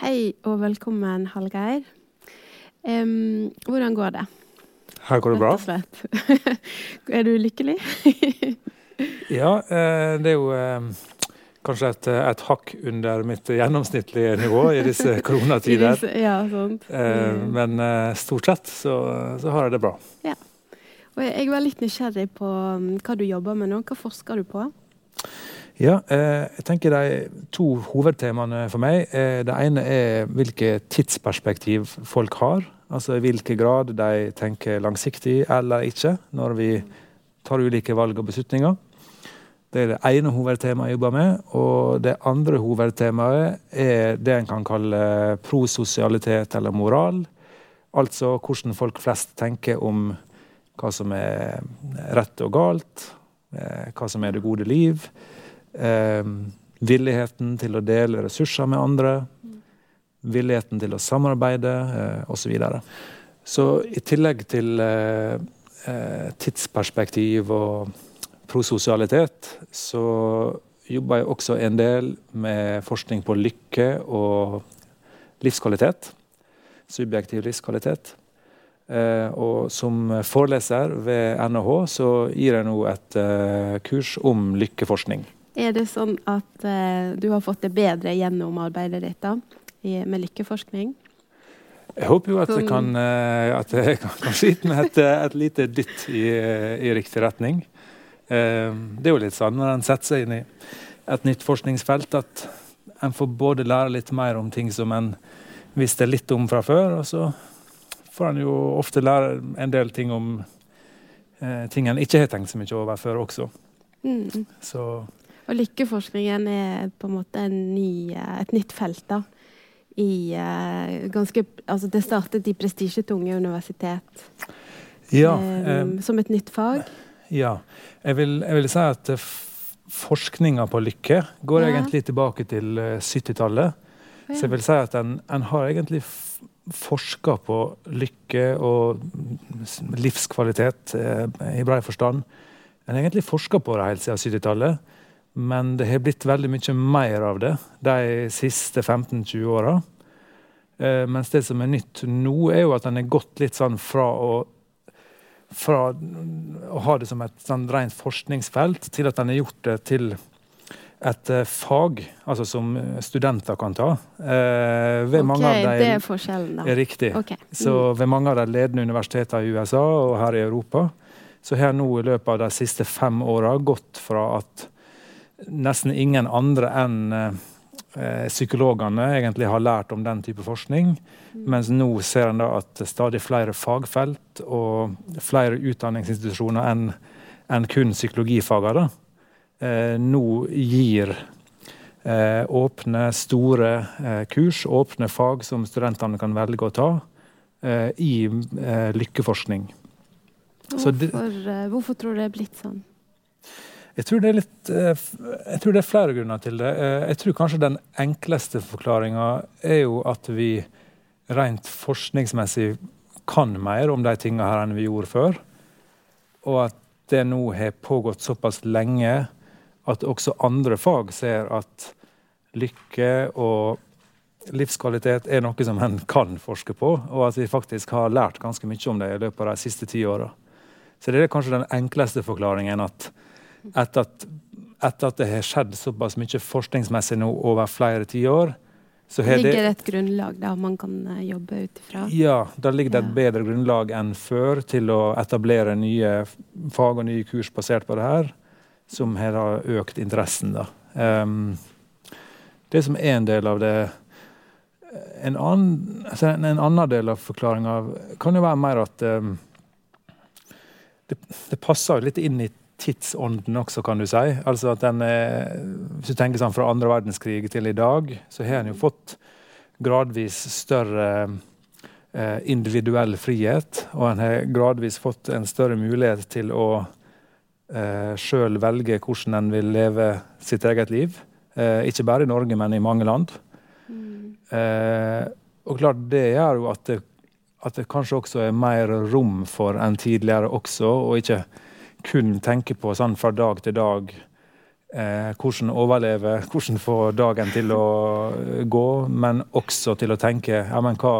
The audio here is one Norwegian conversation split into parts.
Hei og velkommen, Hallgeir. Um, hvordan går det? Her går det bra. Rett og slett. er du lykkelig? Ja, eh, det er jo eh, kanskje et, et hakk under mitt gjennomsnittlige nivå i disse koronatider. Ja, sant. Eh, Mm. Men eh, stort sett så, så har jeg det bra. Og jeg var litt nysgjerrig på um, hva du jobber med nå. Hva forsker du på? Ja, eh, jeg tenker de to hovedtemaene for meg eh, Det ene er hvilket tidsperspektiv folk har. Altså i hvilken grad de tenker langsiktig eller ikke når vi tar ulike valg og beslutninger. Det er det ene hovedtemaet jeg jobber med. Og det andre hovedtemaet er det en kan kalle prososialitet eller moral. Altså hvordan folk flest tenker om hva som er rett og galt, eh, hva som er det gode liv. Eh, villigheten til å dele ressurser med andre. Villigheten til å samarbeide, eh, osv. Så, videre. så i tillegg til eh, eh, tidsperspektiv og prososialitet, så jobber jeg også en del med forskning på lykke og livskvalitet. Subjektiv livskvalitet. Eh, og som foreleser ved NHH så gir jeg nå et eh, kurs om lykkeforskning. Er det sånn at eh, du har fått det bedre gjennom arbeidet ditt da, i, med lykkeforskning? Jeg håper jo at jeg Sånn- kan, eh, at jeg kan, kan skyte med et, eh, et lite dytt i, i riktig retning. Eh, Det er jo litt sånn når en setter seg inn i et nytt forskningsfelt, at en får både lære litt mer om ting som en visste litt om fra før, og så får en jo ofte lære en del ting om eh, ting en ikke har tenkt så mye over før også. Mm. Så Og lykkeforskningen er på en måte en ny, eh, et nytt felt, da. I uh, ganske Altså, det startet i prestisjetunge universitet ja. um, eh, som et nytt fag. Ja. Jeg vil, jeg vil si at forskninga på lykke går Ja. egentlig tilbake til eh, 70-tallet. Så jeg vil si at en, en har egentlig forska på lykke og mm, livskvalitet eh, i brei forstand. En har egentlig forska på det helt siden 70-tallet, men det har blitt veldig mye mer av det de siste 15-20 åra. Eh, mens det som er nytt nå, er jo at en har gått litt sånn fra å fra å ha det som et sånn rent forskningsfelt, til at en har gjort det til et eh, fag, altså som studenter kan ta. Eh, ved Ok, mange av de, det er forskjellen, da. er riktig. Ok. Så Mm. ved mange av de ledende universitetene i USA og her i Europa, så har nå i løpet av de siste fem åra gått fra at nesten ingen andre enn eh, psykologene egentlig har lært om den type forskning, Mm. mens nå ser en da at stadig flere fagfelt og flere utdanningsinstitusjoner enn en kun psykologifagene eh, nå gir eh, åpne, store eh, kurs, åpne fag som studentene kan velge å ta eh, i eh, lykkeforskning. Så det- eh, hvorfor tror du det er blitt sånn? Jeg tror det er litt eh, Jeg tror det er flere grunner til det. Eh, Jeg tror kanskje den enkleste forklaringa er jo at vi rent forskningsmessig kan mer om de tinga her enn vi gjorde før. Og at det nå har pågått såpass lenge at også andre fag ser at lykke og livskvalitet er noe som en kan forske på, og at vi faktisk har lært ganske mye om det i løpet av de siste ti åra. Så det er kanskje den enkleste forklaringen at etter at, etter at det har skjedd såpass mye forskningsmessig nå over flere tiår, så har det Ligger et grunnlag da man kan eh, jobbe ut ifra? ja, da ligger det et bedre grunnlag enn før til å etablere nye fag og nye kurs basert på det her, som har økt interessen. da. Um, det som er en del av det En annen, altså en, en annen del av forklaringa kan jo være mer at um, det, det passer litt inn i tidsånden også, kan du si. Altså at den er, Hvis du tenker sånn fra andre verdenskrig til i dag, så har en jo fått gradvis større eh, individuell frihet. Og en har gradvis fått en større mulighet til å eh, sjøl velge hvordan en vil leve sitt eget liv. Eh, ikke bare i Norge, men i mange land. Mm. Eh, og klart det gjør jo at det, at det kanskje også er mer rom for enn tidligere også, og ikke kun tenke på sånn fra dag til dag eh, hvordan overleve, hvordan få dagen til å gå, men også til å tenke ja, men hva,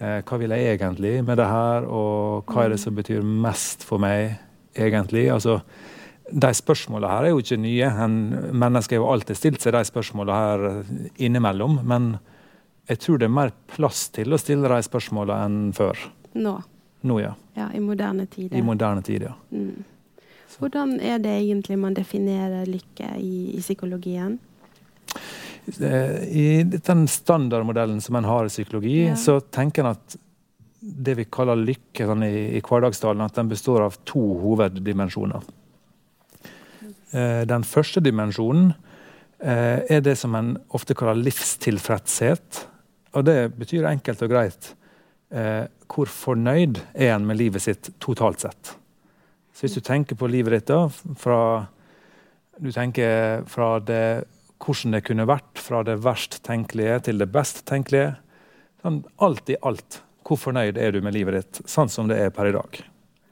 eh, hva vil jeg egentlig med det her, og hva er det som betyr mest for meg egentlig? Altså, de spørsmålene her er jo ikke nye. En menneske har jo alltid stilt seg de spørsmålene her innimellom. Men jeg tror det er mer plass til å stille de spørsmålene enn før. Nå. Nå, ja. ja I moderne tid. I moderne tid, ja. Mm. Hvordan er det egentlig man definerer lykke i, i psykologien? I den standardmodellen som en har i psykologi, ja. så tenker en at det vi kaller lykke sånn i, i hverdagstalen, at den består av to hoveddimensjoner. Eh, den første dimensjonen eh, er det som en ofte kaller livstilfredshet. Og det betyr enkelt og greit eh, hvor fornøyd er en med livet sitt totalt sett. Så hvis du tenker på livet ditt da, fra, du tenker fra det, hvordan det kunne vært, fra det verst tenkelige til det best tenkelige sånn, Alt i alt, hvor fornøyd er du med livet ditt sånn som det er per i dag?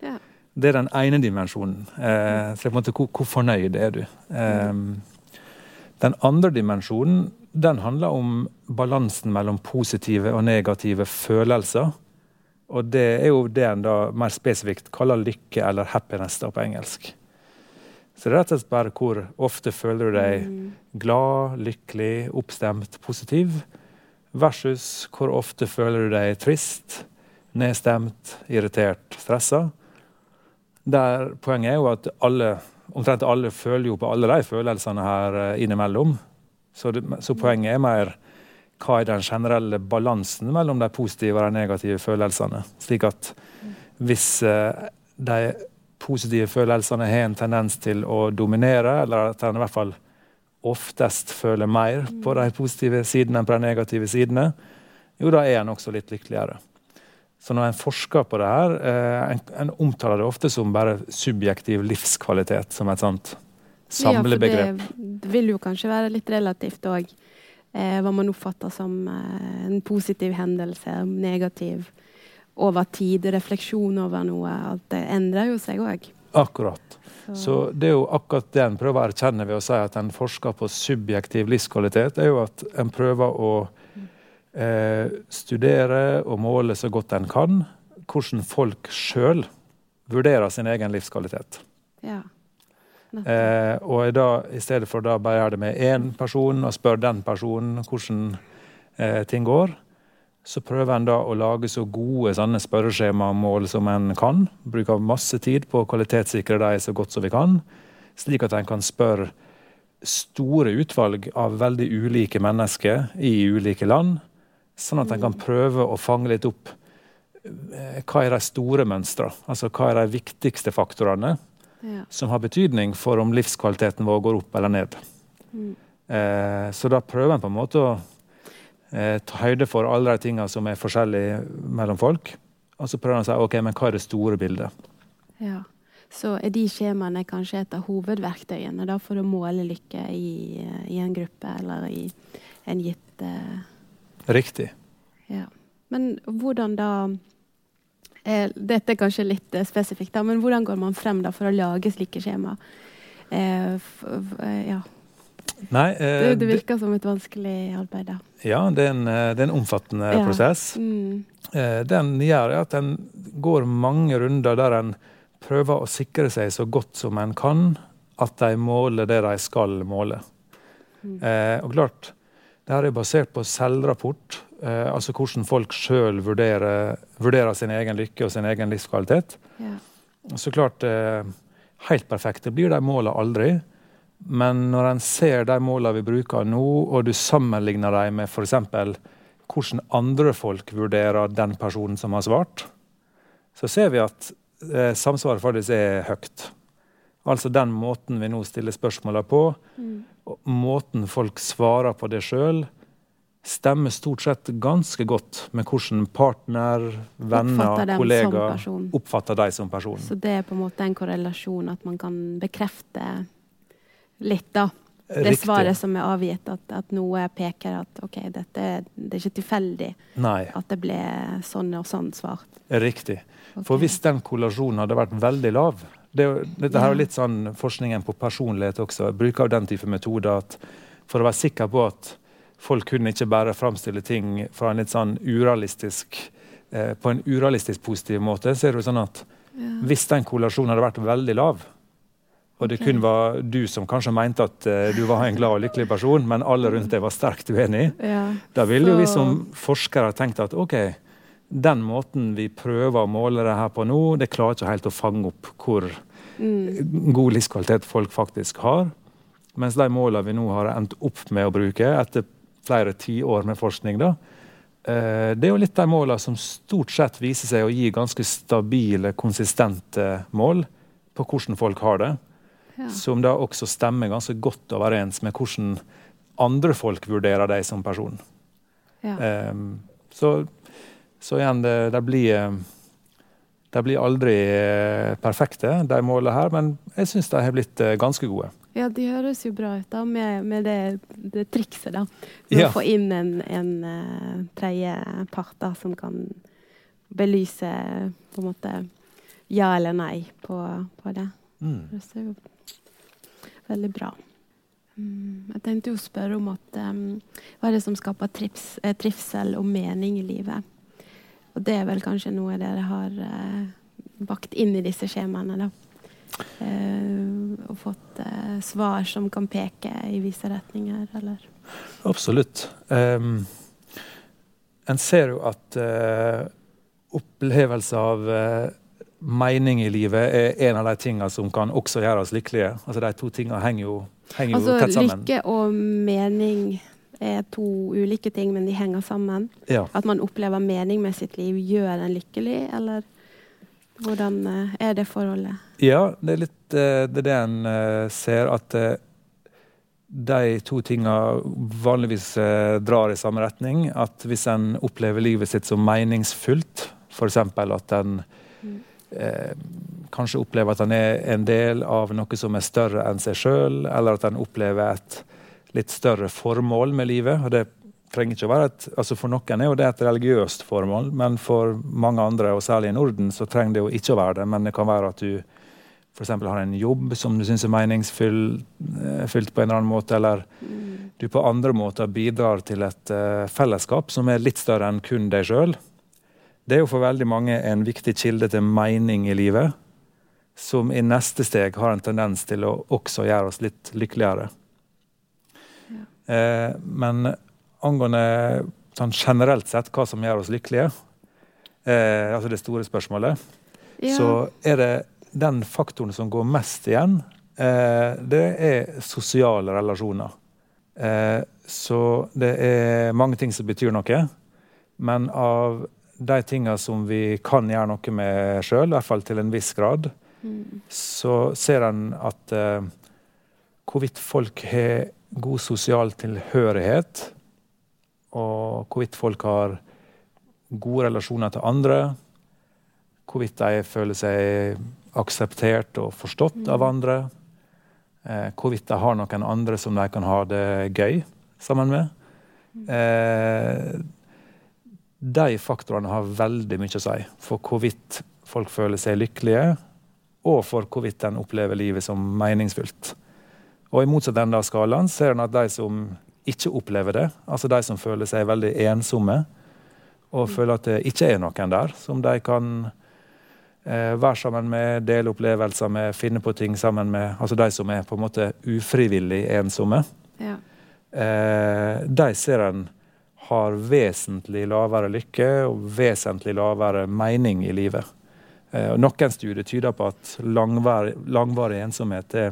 Ja. Det er den ene dimensjonen. Eh, så på en måte, hvor, hvor fornøyd er du? Eh, den andre dimensjonen den handler om balansen mellom positive og negative følelser. Og det er jo det en da mer spesifikt kaller lykke eller happiness da på engelsk. Så det er rett og slett bare hvor ofte føler du deg mm. glad, lykkelig, oppstemt, positiv, versus hvor ofte føler du deg trist, nedstemt, irritert, stressa. Der poenget er jo at alle, omtrent alle føler jo på alle de følelsene her eh, innimellom. Så, det, så poenget er mer hva er den generelle balansen mellom de positive og de negative følelsene. Slik at hvis eh, de positive følelsene har en tendens til å dominere, eller at en i hvert fall oftest føler mer på de positive sidene enn på de negative sidene, jo, da er en også litt lykkeligere. Så når en forsker på det her, eh, en, en omtaler det ofte som bare subjektiv livskvalitet, som et sånt samlebegrep. Ja, for det vil jo kanskje være litt relativt òg hva man oppfatter som eh, en positiv hendelse, negativ over tid, refleksjon over noe. Alt det endrer jo seg òg. Akkurat. Så. Så det er jo akkurat det en prøver å erkjenne ved å si at en forsker på subjektiv livskvalitet, er jo at en prøver å eh, studere og måle så godt en kan hvordan folk sjøl vurderer sin egen livskvalitet. Ja. Eh, og da, I stedet for da bare gjøre det med én person og spørre den personen hvordan eh, ting går, så prøver en da å lage så gode sånne spørreskjemamål som en kan. Bruker masse tid på å kvalitetssikre dem så godt som vi kan, slik at en kan spørre store utvalg av veldig ulike mennesker i ulike land, sånn at en kan prøve å fange litt opp eh, hva er de store mønstrene, altså hva er de viktigste faktorene ja. som har betydning for om livskvaliteten vår går opp eller ned. Mm. Eh, så da prøver en på en måte å eh, ta høyde for alle de tingene som er forskjellige mellom folk. Og så prøver en å si ok, men hva er det store bildet? Ja. Så er de skjemaene kanskje et av hovedverktøyene da, for å måle lykke i, i en gruppe eller i en gitt eh... Riktig. Ja. Men hvordan da Eh, dette er kanskje litt eh, spesifikt, da, men hvordan går man frem da for å lage slike skjema? Eh, eh ja. Nei, eh, det, det, virker som et vanskelig arbeid. da. Ja, det er en, det er en omfattende ja. prosess. Mm. Eh, den gjør at en går mange runder der en prøver å sikre seg så godt som en kan at de måler det de skal måle. Mm. og klart, det her er basert på selvrapport Eh, altså hvordan folk sjøl vurderer, vurderer, sin egen lykke og sin egen livskvalitet. Ja. Så klart, eh, helt perfekte blir de målene aldri. Men når en ser de målene vi bruker nå, og du sammenligner dem med f.eks. hvordan andre folk vurderer den personen som har svart, så ser vi at eh, samsvaret faktisk er høyt. Altså den måten vi nå stiller spørsmåla på, mm. måten folk svarer på det sjøl, stemmer stort sett ganske godt med hvordan partner, venner, kollegaer oppfatter deg som person. Så det er på en måte en korrelasjon at man kan bekrefte litt, da. Det Riktig. svaret som er avgitt, at, at, noe peker at OK, dette det er ikke tilfeldig Nei. at det ble sånn og sånn svart. Riktig. Okay. For hvis den kollasjonen hadde vært veldig lav, Det, dette her er litt sånn forskningen på personlighet også. Jeg bruker den type metoder at for å være sikker på at folk kunne ikke bare framstille ting fra en litt sånn urealistisk eh, på en urealistisk positiv måte, så er det jo sånn at ja. hvis den korrelasjonen hadde vært veldig lav, og det okay. kun var du som kanskje mente at eh, du var en glad og lykkelig person, men alle rundt deg var sterkt uenig, ja. da ville jo vi som forskere tenkt at OK, den måten vi prøver å måle det her på nå, det klarer ikke helt å fange opp hvor mm. god livskvalitet folk faktisk har. Mens de målene vi nå har endt opp med å bruke etter flere tiår med forskning, da, uh, det er jo litt de målene som stort sett viser seg å gi ganske stabile, konsistente mål på hvordan folk har det som da også stemmer ganske godt overens med hvordan andre folk vurderer deg som person. Ja. Um, så, så, igjen, det, det blir de blir aldri eh, perfekte, de målene her, men jeg syns de har blitt eh, ganske gode. Ja, de høres jo bra ut da, med, med det, det, trikset, da. Med ja. å få inn en, en uh, tredje part da, som kan belyse på en måte ja eller nei på, på det. Mm. Det ser jo veldig bra. Mm, jeg tenkte jo å spørre om at, um, hva er det som skaper trips, eh, trivsel og mening i livet. Og det er vel kanskje noe dere har uh, bakt inn i disse skjemaene. da. Uh, og fått uh, svar som kan peke i visse retninger, eller? Absolutt. Um, en ser jo at uh, opplevelse av mening i livet er en av de tingene som kan også gjøre oss lykkelige. Altså De to tingene henger jo, henger altså, jo tett sammen. Lykke og mening er to ulike ting, men de henger sammen. Ja. At man opplever mening med sitt liv, gjør en lykkelig, eller hvordan eh, er det forholdet? Ja, det er litt eh, det, er det en eh, ser, at de to tingene vanligvis drar i samme retning. At hvis en opplever livet sitt som meningsfullt, f.eks. at en mm eh, kanskje opplever at han er en del av noe som er større enn seg sjøl, eller at han opplever et litt større formål med livet. og det trenger ikke å være et, altså For noen er jo det et religiøst formål, men for mange andre, og særlig i Norden, så trenger det jo ikke å være det. Men det kan være at du f.eks. har en jobb som du syns er meningsfylt eh, på en eller annen måte, eller du på andre måter bidrar til et uh, fellesskap som er litt større enn kun deg sjøl. Det er jo for veldig mange en viktig kilde til mening i livet, som i neste steg har en tendens til å også gjøre oss litt lykkeligere. Ja. Uh, men angående sånn generelt sett hva som gjør oss lykkelige, eh, altså det store spørsmålet, ja. så er det den faktoren som går mest igjen, eh, det er sosiale relasjoner. Eh, så det er mange ting som betyr noe, men av de tingene som vi kan gjøre noe med sjøl, i hvert fall til en viss grad, mm. så ser en at uh, hvorvidt folk har god sosial tilhørighet, og hvorvidt folk har gode relasjoner til andre, hvorvidt de føler seg akseptert og forstått mm. av andre, Eh, hvorvidt de har noen andre som de kan ha det gøy sammen med. Eh, de faktorene har veldig mye å si for hvorvidt folk føler seg lykkelige, og for hvorvidt en opplever livet som meningsfullt. Og I motsatt ende av skalaen ser en at de som ikke opplever det, altså de som føler seg veldig ensomme, og mm. føler at det ikke er noen der som de kan eh, være sammen med, dele opplevelser med, finne på ting sammen med, altså de som er på en måte ufrivillig ensomme, ja. eh, de ser en har vesentlig lavere lykke og vesentlig lavere mening i livet. Eh, noen studier tyder på at langvarig, langvarig, ensomhet er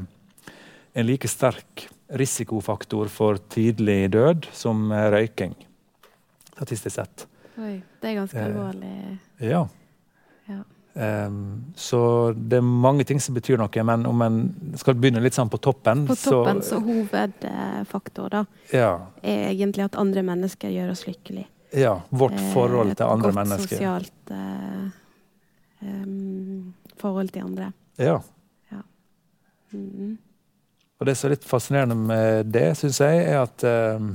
en like sterk risikofaktor for tidlig død som røyking. Statistisk sett. Oi, det er ganske eh, alvorlig. ja. ja. Um, så det er mange ting som betyr noe, men om en skal begynne litt sånn på toppen På toppen, så, så hovedfaktor da, ja. er egentlig at andre mennesker gjør oss lykkelige. Ja, vårt eh, forhold til andre mennesker. Et godt sosialt uh, um, forhold til andre. Ja. ja. Mm. Og det som er litt fascinerende med det, syns jeg, er at um,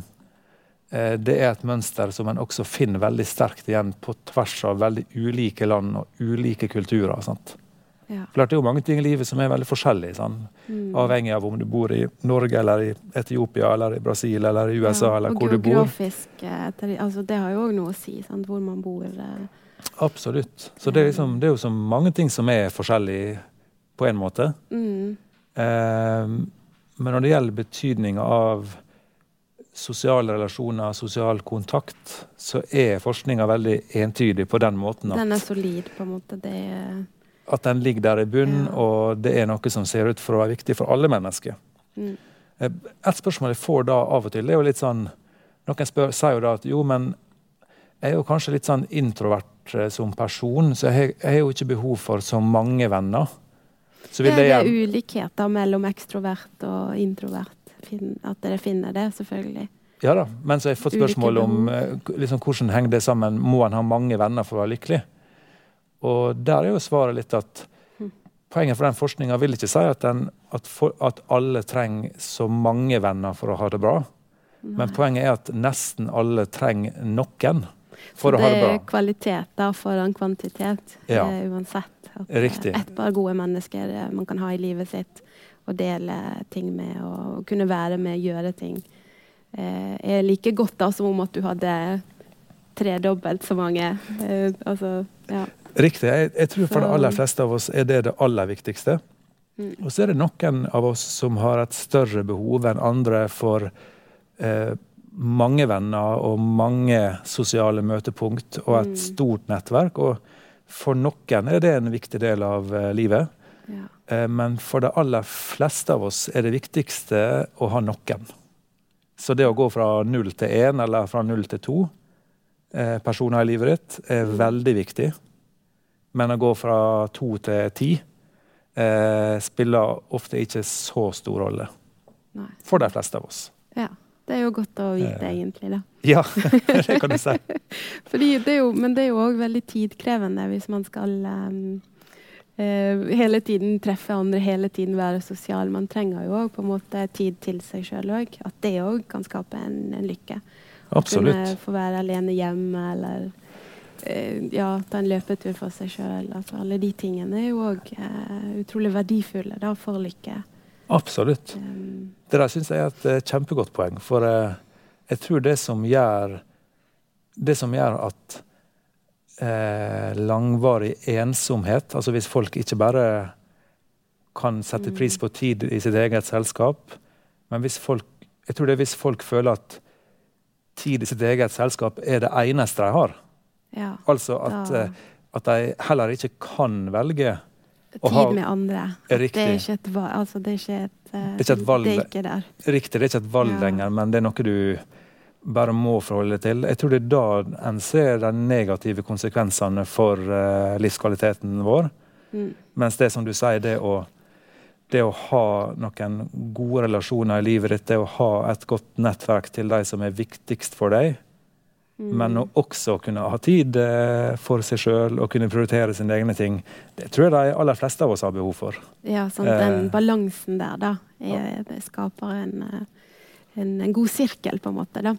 Eh, det er et mønster som en også finner veldig sterkt igjen på tvers av veldig ulike land og ulike kulturer. Sant? Ja. For det er jo mange ting i livet som er veldig forskjellige. Sånn. Mm. Avhengig av om du bor i Norge eller i Etiopia eller i Brasil eller i USA Ja, eller hvor du bor. eh, altså Det har jo òg noe å si, sant? hvor man bor. eh. Absolutt. Så det er, liksom, det er jo så mange ting som er forskjellige på en måte. Mm. Eh, men når det gjelder betydninga av sosiale relasjoner, sosial kontakt, så er forskninga veldig entydig på den måten at Den er solid, på en måte. Det at den ligger der i bunnen, Ja. og det er noe som ser ut for å være viktig for alle mennesker. mm. Eh, Et spørsmål jeg får da av og til, det er jo litt sånn Noen spør, sier jo da at jo, men jeg er jo kanskje litt sånn introvert eh, som person, så jeg har jo ikke behov for så mange venner. Så vil det det er ulikheter mellom ekstrovert og introvert. Fin- At dere finner det, selvfølgelig. Ja da, men så har jeg fått spørsmål om eh, liksom, hvordan henger det sammen. Må en ha mange venner for å være lykkelig? Og der er jo svaret litt at Mm. poenget for den forskninga vil ikke si at, den, at, for, at alle trenger så mange venner for å ha det bra. Men poenget er at nesten alle trenger noen for det det er kvaliteter foran kvantitet, Ja. uh, uansett. At, eh, Riktig. Et par gode mennesker uh, man kan ha i livet sitt og dele ting med, og, kunne være med, og gjøre ting, uh, er like godt da som om at du hadde tredobbelt så mange. Altså, ja. Riktig. Jeg, jeg tror for de aller fleste av oss er det det aller viktigste. Mm. Og så er det noen av oss som har et større behov enn andre for eh, mange venner og mange sosiale møtepunkt og et Mm. stort nettverk. Og for noen er det en viktig del av eh, livet. Ja. Eh, men for de aller fleste av oss er det viktigste å ha noen. Så det å gå fra null til én, eller fra null til to eh, personer i livet ditt, er Mm. veldig viktig. Men å gå fra to til ti spiller ofte ikke så stor rolle. Nei. For de fleste av oss. ja. Det er jo godt å vite, Eh. egentlig. da. Ja, det kan du si. Fordi det jo, men det er jo òg veldig tidkrevende hvis man skal um, uh, hele tiden treffe andre, hele tiden være sosial. Man trenger jo òg på en måte tid til seg sjøl òg. At det òg kan skape en, en lykke. Kunne Absolutt. få være alene hjemme eller uh, ja, ta en løpetur for seg sjøl. Altså, alle de tingene er jo òg uh, utrolig verdifulle da, for lykke. Absolutt. Det der syns jeg er et eh, kjempegodt poeng. For eh, jeg tror det som gjør Det som gjør at eh, langvarig ensomhet Altså hvis folk ikke bare kan sette pris på tid i sitt eget selskap, men hvis folk Jeg tror det er hvis folk føler at tid i sitt eget selskap er det eneste de har. ja. Altså at, eh, at de heller ikke kan velge. Tid ha- med andre. Riktig. Det er ikke et valg. Altså, det er ikke et, uh, Det er ikke et valg. Det er ikke der. Riktig, det er ikke et valg Ja. lenger, men det er noe du bare må forholde deg til. Jeg tror det er da en ser de negative konsekvensene for uh, livskvaliteten vår. Mm. Mens det som du sier, det å, det å ha noen gode relasjoner i livet ditt, det å ha et godt nettverk til de som er viktigst for deg, Mm. men å også kunne ha tid eh, for seg sjøl og kunne prioritere sine egne ting, det tror jeg de aller fleste av oss har behov for. Ja, sant. Den Eh. balansen der, da, er, det skaper en, eh, en, en god sirkel, på en måte. da.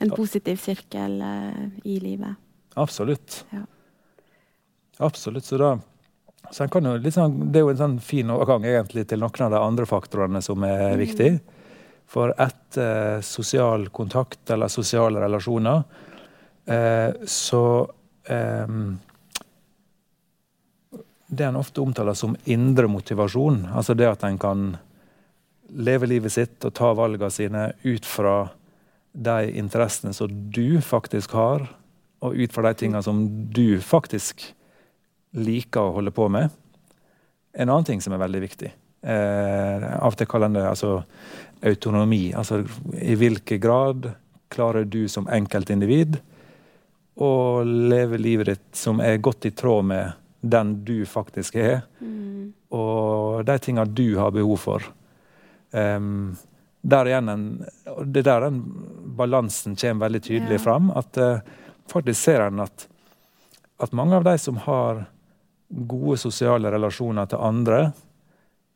En positiv sirkel eh, i livet. Absolutt. Ja. Absolutt. Så da så sånn, Det er jo en sånn fin overgang egentlig til noen av de andre faktorene som er Mm. viktige. For etter sosial kontakt eller sosiale relasjoner, eh, så eh, Det en ofte omtaler som indre motivasjon, altså det at en kan leve livet sitt og ta valgene sine ut fra de interessene som du faktisk har, og ut fra de tingene som du faktisk liker å holde på med. En annen ting som er veldig viktig. Eh, av og til kaller en det altså, autonomi. Altså i hvilken grad klarer du som enkeltindivid å leve livet ditt som er godt i tråd med den du faktisk er, Mm. og de tingene du har behov for. Um, der igjen en, det er der den balansen kommer veldig tydelig Ja. fram. At uh, faktisk ser en at, at mange av de som har gode sosiale relasjoner til andre,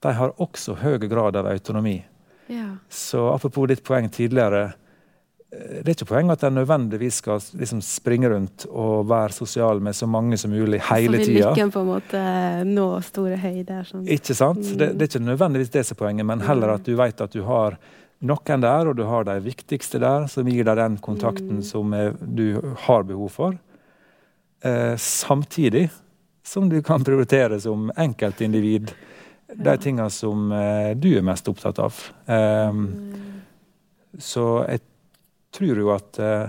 de har også høy grad av autonomi. Ja. Så apropos ditt poeng tidligere, det er ikke poenget at en nødvendigvis skal liksom springe rundt og være sosial med så mange som mulig hele tida. Så vil lykken på en måte nå store høyder. Sånn. Ikke sant? Mm. Det, det, er ikke nødvendigvis det som er poenget, men heller at du vet at du har noen der, og du har de viktigste der, som gir deg den kontakten mm. som er, du har behov for. Eh, samtidig som du kan prioritere som enkeltindivid de tingene som eh, du er mest opptatt av. Eh, mm. Så jeg tror jo at uh,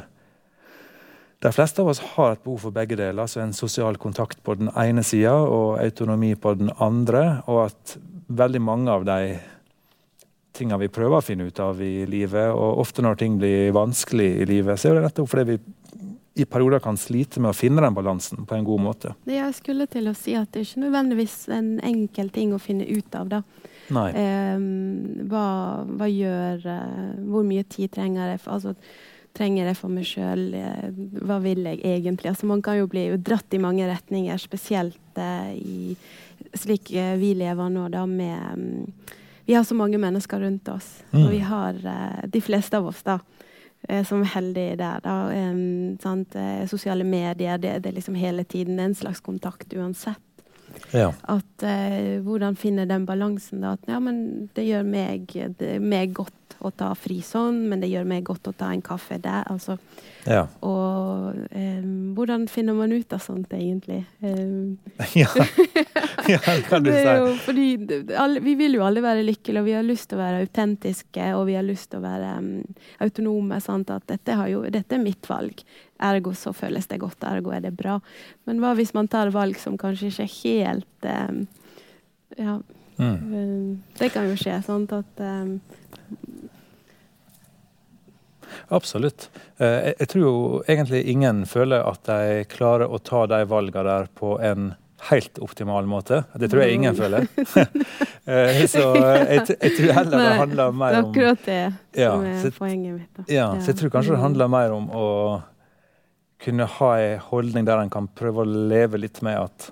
de fleste av oss har et behov for begge deler. altså En sosial kontakt på den ene sida og autonomi på den andre. Og at veldig mange av de tingene vi prøver å finne ut av i livet, og ofte når ting blir vanskelig i livet, så er det nettopp fordi vi i perioder kan slite med å finne den balansen på en god måte. Jeg skulle til å si at det er ikke nødvendigvis en enkel ting å finne ut av. da. Eh, hva, hva, gjør uh, Hvor mye tid trenger jeg? Altså, trenger jeg for meg sjøl? Eh, hva vil jeg egentlig? Altså, man kan jo bli dratt i mange retninger, spesielt eh, i, slik eh, vi lever nå, da med um, Vi har så mange mennesker rundt oss, mm. og vi har de fleste av oss, da Eh, som er heldig der. Da. Um, Sosiale medier, det, det, er liksom hele tiden en slags kontakt uansett. Ja. At eh, Hvordan finne den balansen? da, At ja, men det gjør meg, det, meg godt å ta fri sånn, men det gjør meg godt å ta en kaffe der. altså ja. Og um, hvordan finner man ut av sånt, egentlig? Um, ja. ja, det kan du si. Jo, fordi alle, vi vil jo alle være lykkelige, og vi har lyst til å være autentiske, og vi har lyst til å være um, autonome. Sant? At dette, jo, dette, er mitt valg. Ergo så føles det godt, ergo er det bra. Men hva hvis man tar valg som kanskje ikke er helt Ja. Mm. Det kan jo skje. sånn At Absolutt. Eh, jeg tror jo egentlig ingen føler at de klarer å ta de valgene der på en helt optimal måte. Det tror jeg ingen mm. føler. Eh, så jeg, jeg, tror heller det handler mer om Det er akkurat det som er poenget mitt. Ja, så jeg tror kanskje det handler mer om å kunne ha en holdning der en kan prøve å leve litt med at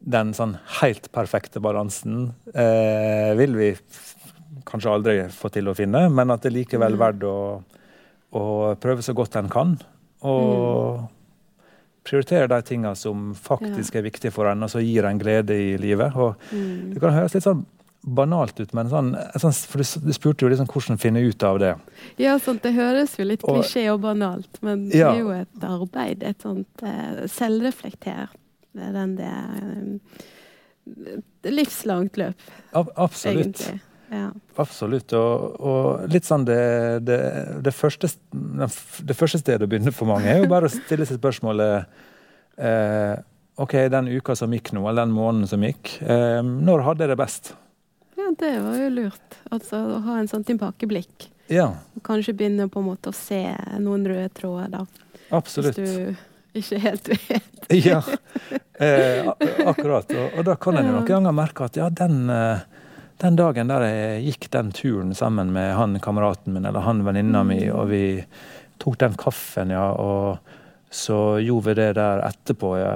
den sånn helt perfekte balansen eh, vil vi kanskje aldri får til å finne, men at det er likevel mm. verdt å, å, prøve så godt en kan. Og mm. prioritere de tingene som faktisk ja. er viktige for en, og som gir en glede i livet. Mm. Det kan høres litt sånn banalt ut, men sånn, sånn, for du, du, spurte jo liksom hvordan finne ut av det. Ja, sånt, det høres jo litt klisjé og banalt, men ja. det er jo et arbeid. Et sånt uh, selvreflektert den det um, Livslangt løp, Ab absolutt. egentlig. Ja. Absolutt. Og, og, litt sånn det, det, det, første, det, første, stedet å begynne for mange er jo bare å stille seg spørsmålet eh, OK, den uka som gikk nå, eller den måneden som gikk, eh, når hadde jeg det best? Ja, det var jo lurt. Altså å ha en sånn tilbakeblikk. Ja. Og kanskje begynne på en måte å se noen røde tråder, da. Absolutt. Hvis du ikke helt vet. ja, eh, akkurat. Og, og, da kan en jo noen ganger merke at ja, den eh, den dagen der jeg gikk den turen sammen med han kameraten min eller han venninna mi, mm. og vi tok den kaffen, ja, og så gjorde vi det der etterpå, ja.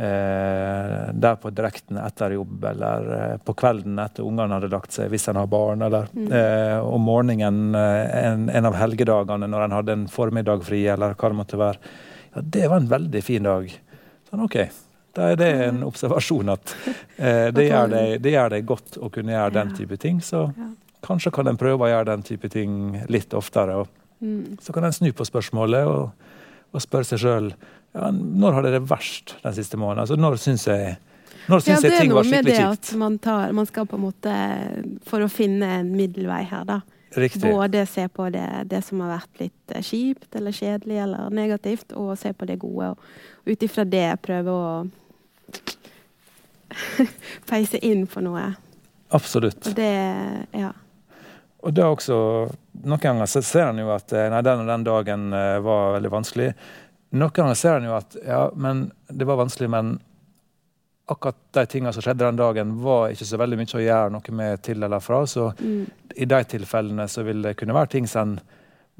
Eh, der på direkten etter jobb, eller eh, på kvelden etter ungene hadde lagt seg, hvis en har barn, eller mm. eh, om morgenen eh, en, en, av helgedagene når en hadde en formiddag fri, eller hva det måtte være. Ja, det var en veldig fin dag. Sånn, OK, da er det en observasjon at eh, det, gjør det, det, gjør det, godt å kunne gjøre den type ting. Så kanskje kan en prøve å gjøre den type ting litt oftere. Og mm. så kan en snu på spørsmålet og, og spørre seg sjøl ja, når hadde det verst den siste måneden. Altså, når syns jeg når syns ja, jeg ting var skikkelig kjipt? Det er noe med det at man, tar, man skal på en måte For å finne en middelvei her, da. Riktig. Både se på det, det, som har vært litt eh, kjipt eller kjedelig eller negativt, og se på det gode. Og ut ifra det prøve å peise inn på noe. Absolutt. Og det, ja. Og det er også, Noen ganger så ser en jo at eh, nei, den og den dagen eh, var veldig vanskelig. Noen ganger ser en jo at ja, men det var vanskelig, men akkurat de tingene som skjedde den dagen, var ikke så veldig mye å gjøre noe med til eller fra. Så mm. i de tilfellene så vil det kunne være ting som en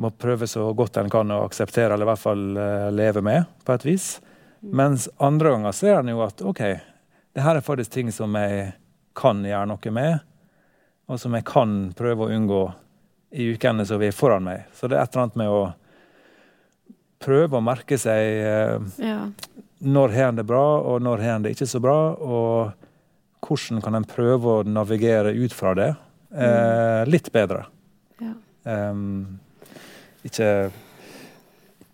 må prøve så godt en kan å akseptere, eller i hvert fall uh, leve med, på et vis. Mens andre ganger ser en jo at OK, det her er faktisk ting som jeg kan gjøre noe med, og som jeg kan prøve å unngå i ukene som vi er foran meg. Så det er et eller annet med å prøve å merke seg eh, Ja. når har en det bra, og når har en det ikke så bra. Og hvordan kan en prøve å navigere ut fra det eh, litt bedre. ja. Um, ikke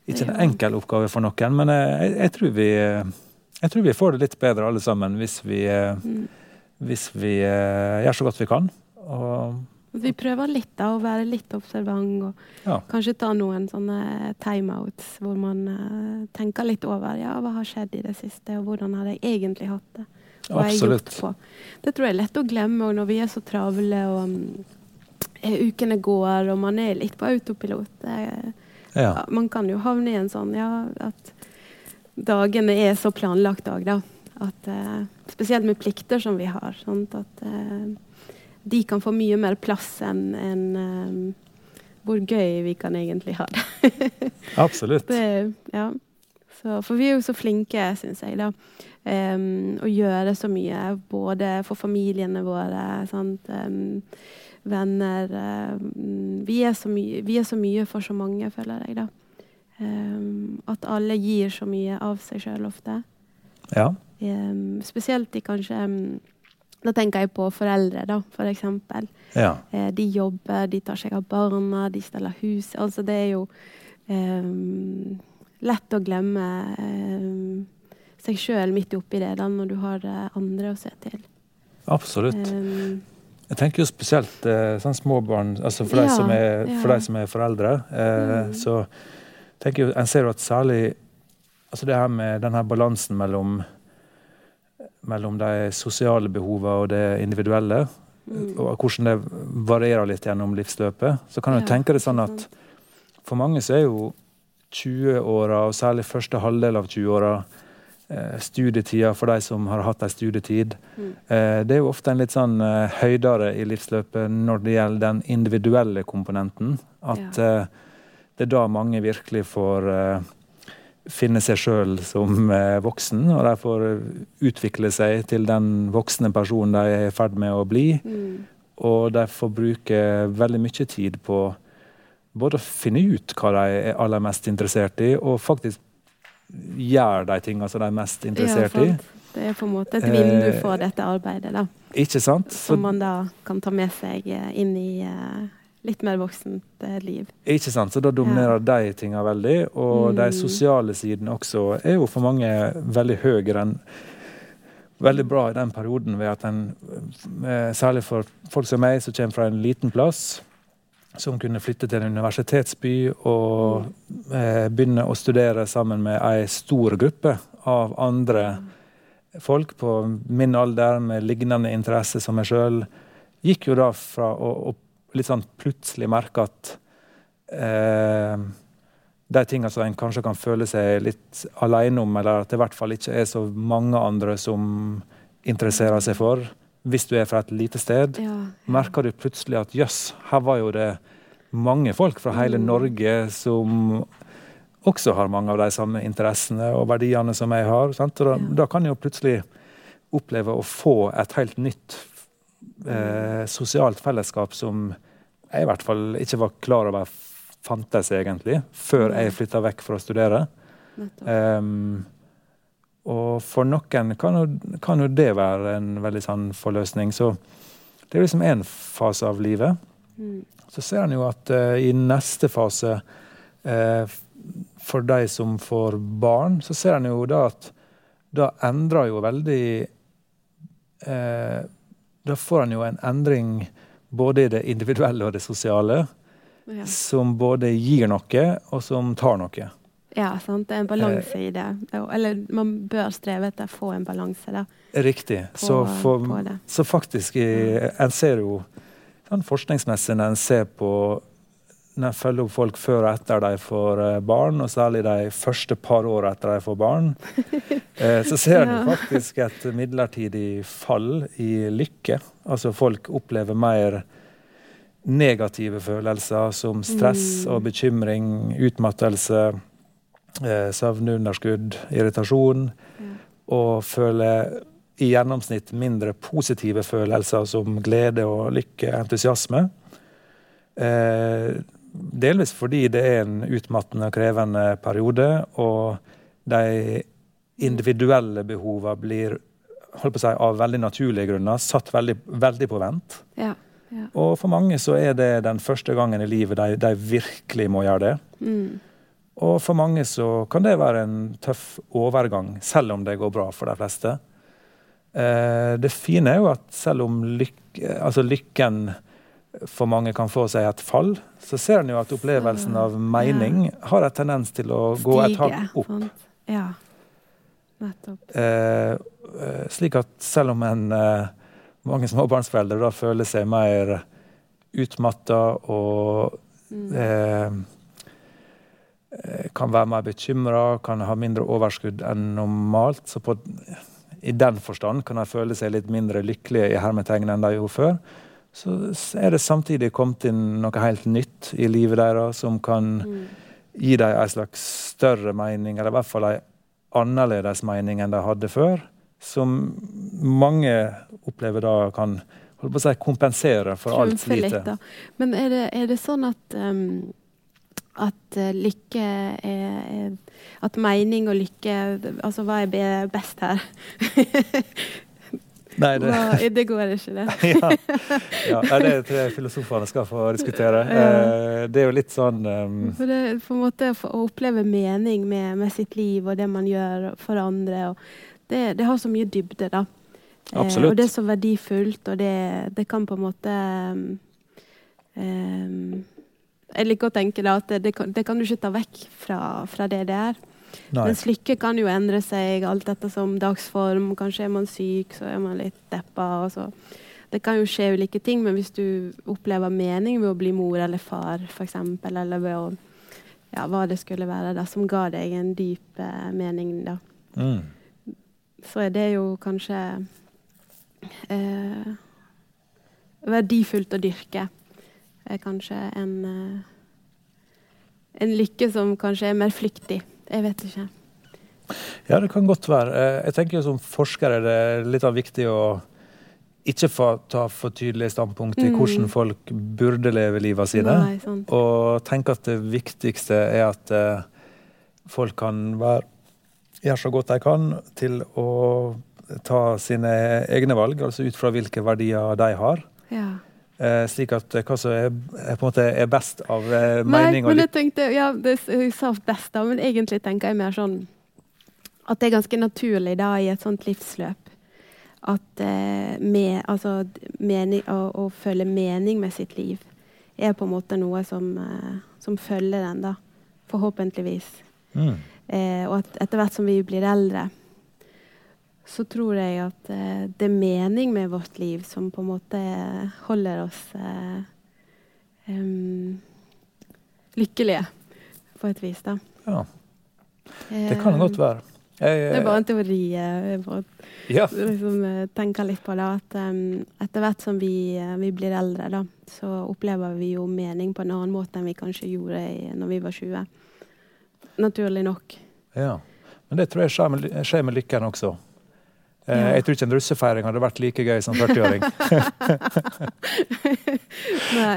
ikke en enkel oppgave for noen, men jeg, jeg, tror vi, jeg tror vi får det litt bedre alle sammen hvis vi, Mm. hvis vi eh, gjør så godt vi kan. Og Vi prøver litt da, å være litt observant og Ja. kanskje ta noen sånne timeouts hvor man uh, tenker litt over ja, hva har skjedd i det siste, og hvordan har jeg egentlig hatt det. Hva har jeg gjort på. Det tror jeg er lett å glemme når vi er så travle og eh, ukene går og man er litt på autopilot. Det, Ja. man kan jo havne i en sånn ja, at dagene er så planlagt òg, da. At, eh, spesielt med plikter som vi har. Sant? At eh, de kan få mye mer plass enn en, um, hvor gøy vi kan egentlig ha det. Absolutt. det ja. så, for vi er jo så flinke, syns jeg, da. Um, å gjøre så mye. Både for familiene våre, sant. em, venner. vi, er så mye, vi er så mye for så mange, føler jeg, da. Em, at alle gir så mye av seg sjøl ofte. Ja. Em, spesielt de kanskje em, Da tenker jeg på foreldre, da, for eksempel. ja. Eh, de jobber, de tar seg av barna, de steller hus. Altså, det er jo lett å glemme em, seg sjøl midt oppi det, da, når du har eh, andre å se til. Absolutt. Jeg tenker jo spesielt eh, sånn småbarn, altså for, de som er, for de som er foreldre. Eh, Mm. Så tenker jo- en ser jo at særlig altså det her med den her balansen mellom mellom de sosiale behovene og det individuelle, mm. og hvordan det varierer litt gjennom livsløpet, så kan du Ja, tenke det sånn at for mange så er jo 20-åra, og særlig første halvdel av 20-åra, eh, studietida for de som har hatt ei studietid. Mm. Eh, det er jo ofte en litt sånn eh, høydere i livsløpet når det gjelder den individuelle komponenten. At ja. det er da mange virkelig får eh, finne seg sjøl som eh, voksen, og de får eh, utvikle seg til den voksne personen de er i ferd med å bli. Mm. Og de får bruke veldig mye tid på både å finne ut hva de er aller mest interessert i, og faktisk gjøre de tingene som de er mest interessert i. Det er på en måte et vindu Eh, for dette arbeidet, da. Ikke sant? Så, Som man da kan ta med seg eh, inn i eh, litt mer voksent liv. ikke sant? så da dominerer de tingene veldig. Og de Mm. sosiale sidene også er jo for mange veldig høyere enn Veldig bra i den perioden ved at en, særlig for folk som meg, som kommer fra en liten plass, som kunne flytte til en universitetsby og eh, begynne å studere sammen med ei stor gruppe av andre folk på min alder med lignende interesse som meg sjøl, gikk jo da fra å, å litt sånn plutselig merke at eh, de tingene som en kanskje kan føle seg litt alene om, eller at det i hvert fall ikke er så mange andre som interesserer seg for, hvis du er fra et lite sted, Ja, merker du plutselig at jøss, her var jo det mange folk fra hele Mm. Norge som også har mange av de samme interessene og verdiene som jeg har. Da, Ja. da kan jeg jo plutselig oppleve å få et helt nytt eh, sosialt fellesskap som jeg i hvert fall ikke var klar over fantes egentlig, før jeg flytta vekk for å studere. nettopp. Og for noen kan jo, kan jo det være en veldig sann forløsning. Så det er liksom én fase av livet. Mm. Så ser en jo at uh, i neste fase, uh, for de som får barn, så ser en jo da at da endrer jo veldig uh, Da får en jo en endring både i det individuelle og det sosiale, Ja. som både gir noe, og som tar noe. Ja, sant. Det er en balanse i det. Eller man bør streve etter å få en balanse da, Riktig. på, så, for, så faktisk En ser jo sånn forskningsmessig når en ser på når en følger opp folk før og etter de får eh, barn, og særlig de første par åra etter de får barn, eh, så ser en Ja. faktisk et midlertidig fall i lykke. Altså folk opplever mer negative følelser som stress Mm. og bekymring, utmattelse, eh, søvnunderskudd, irritasjon mm. og føler i gjennomsnitt mindre positive følelser som glede og lykke, entusiasme. Eh, delvis fordi det er en utmattende og krevende periode, og de individuelle behovene blir si, av veldig naturlige grunner satt veldig, veldig på vent. Ja. Ja. Og for mange så er det den første gangen i livet de, de virkelig må gjøre det. Mm. Og for mange så kan det være en tøff overgang, selv om det går bra for de fleste. Eh, det fine er jo at selv om lykke, altså lykken for mange kan få seg et fall, så ser en jo at opplevelsen av mening har en tendens til å gå et hakk opp. sant? Ja. Nettopp. Eh, eh, slik at selv om en, mange småbarnsforeldre da føler seg mer utmatta og Mm. eh, kan være mer bekymra, kan ha mindre overskudd enn normalt. Så på, i den forstand kan de føle seg litt mindre lykkelige i hermetegn enn de gjorde før. Så er det samtidig kommet inn noe helt nytt i livet deres som kan Mm. gi dem en slags større mening, eller i hvert fall en annerledes mening enn de hadde før. Som mange opplever da kan holdt på å si, kompensere for alt slitet. Men er det, er det sånn at um, at eh, lykke er, er At mening og lykke Altså, hva er best her? Nei, det, Hva, det går ikke, det. ja. ja, det tror jeg filosofene skal få diskutere. Eh, det er jo litt sånn um, For det, på en måte å oppleve mening med, med sitt liv og det man gjør for andre, det, det har så mye dybde, da. Eh, Absolutt. og det er så verdifullt, og det, det kan på en måte um, um, Jeg liker å tenke da at det, det, kan, det kan du ikke ta vekk fra, fra det det er. Nei. Mens lykke kan jo endre seg alt etter som dagsform. Kanskje er man syk, så er man litt deppa. Det kan jo skje ulike ting, men hvis du opplever mening ved å bli mor eller far, f.eks., eller ved å ja, hva det skulle være da, som ga deg en dyp eh, mening, da, Mm. så er det jo kanskje eh, verdifullt å dyrke. Er kanskje en, eh, en lykke som kanskje er mer flyktig. Jeg vet ikke. Ja, det kan godt være. Eh, Jeg tenker Som forsker er det litt av viktig å ikke få ta for tydelige standpunkt i Mm. hvordan folk burde leve livet sine. Nei. Og tenke at det viktigste er at eh, folk kan være, gjøre så godt de kan til å ta sine egne valg, altså ut fra hvilke verdier de har. Ja. Eh, slik at eh, hva som er, på en måte er best av eh, mening og men jeg tenkte, ja, det, jeg sa best da, men egentlig tenker jeg mer sånn at det er ganske naturlig da i et sånt livsløp at eh, med, altså, mening, å, å føle mening med sitt liv er på en måte noe som, eh, som følger den, da. Forhåpentligvis. mm. Eh, og at etter hvert som vi blir eldre, så tror jeg at eh, det er mening med vårt liv som på en måte holder oss eh, um, lykkelige, på et vis, da. Ja, det kan godt være. Jeg, Det er bare en teori. eh, Jeg bare ja. liksom, tenke tenker litt på det. At um, etter hvert som vi, eh, vi blir eldre, da, så opplever vi jo mening på en annen måte enn vi kanskje gjorde i, når vi var 20. Naturlig nok. Ja. Men det tror jeg skjer med, skjer med lykken også. Eh, Ja. Jeg tror ikke en russefeiring hadde vært like gøy som 40-åring.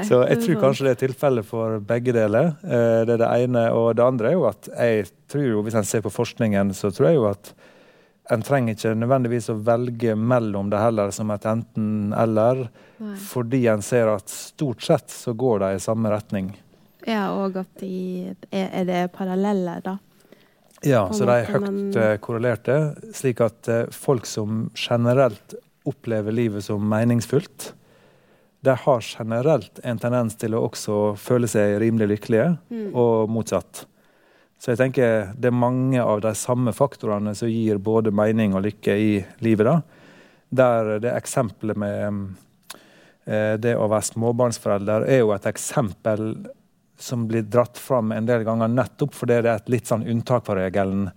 Så jeg tror kanskje det er tilfellet for begge deler. Eh, Det er det ene. Og det andre er jo at jeg tror jo, hvis en ser på forskningen, så tror jeg jo at en trenger ikke nødvendigvis å velge mellom det heller som et enten-eller, fordi en ser at stort sett så går de i samme retning. Ja, og at de er, er det paralleller, da. Ja, så de er høyt eh, korrelerte, slik at eh, folk som generelt opplever livet som meningsfullt, de har generelt en tendens til å også føle seg rimelig lykkelige, Mm. og motsatt. Så jeg tenker det er mange av de samme faktorene som gir både mening og lykke i livet. da. Der det eksempelet med eh, det å være småbarnsforelder er jo et eksempel som blir dratt fram en del ganger nettopp fordi det er et litt sånn unntak fra regelen.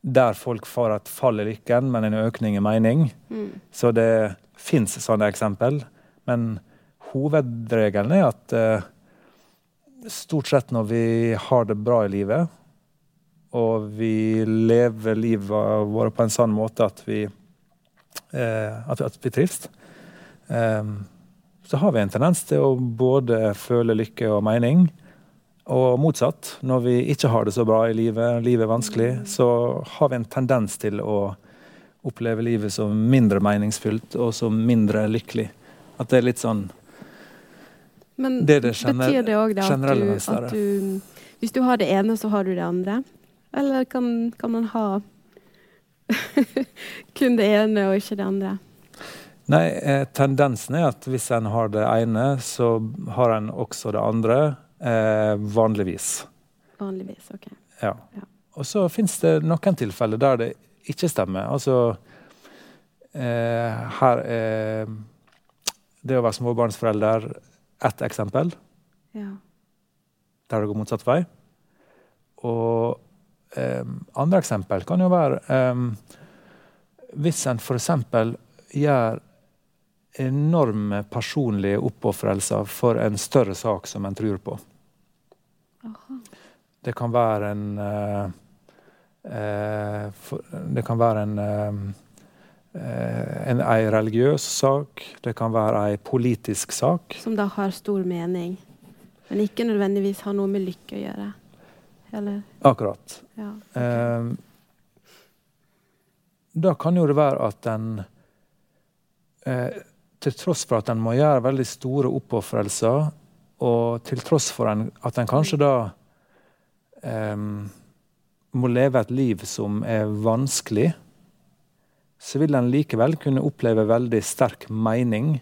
Der folk får et fall i lykken, men en økning i mening. Mm. Så det fins sånne eksempel. Men hovedregelen er at eh, stort sett når vi har det bra i livet, og vi lever livet vårt på en sånn måte at vi, eh, at, at vi trives, eh, så har vi en tendens til å både føle lykke og mening. Og motsatt. Når vi ikke har det så bra i livet, livet er vanskelig, så har vi en tendens til å oppleve livet som mindre meningsfullt og som mindre lykkelig. At det er litt sånn Men det det betyr det òg at, du, at du Hvis du har det ene, så har du det andre? Eller kan, kan man ha kun det ene og ikke det andre? Nei, eh, tendensen er at hvis en har det ene, så har en også det andre. Eh, vanligvis. Vanligvis. OK. Ja. Ja. Og så fins det noen tilfeller der det ikke stemmer. Altså eh, Her er det å være småbarnsforelder ett eksempel Ja. der det går motsatt vei. Og eh, andre eksempel kan jo være eh, hvis en f.eks. gjør enorme personlige oppofrelser for en større sak som en tror på. Aha. Det kan være en eh, eh, for, Det kan være en eh, en, ei religiøs sak, det kan være ei politisk sak. Som da har stor mening, men ikke nødvendigvis har noe med lykke å gjøre. Eller Akkurat. Ja. Eh, da kan jo det være at en eh, Til tross for at en må gjøre veldig store oppofrelser, og til tross for en, at en kanskje da um, må leve et liv som er vanskelig, så vil en likevel kunne oppleve veldig sterk mening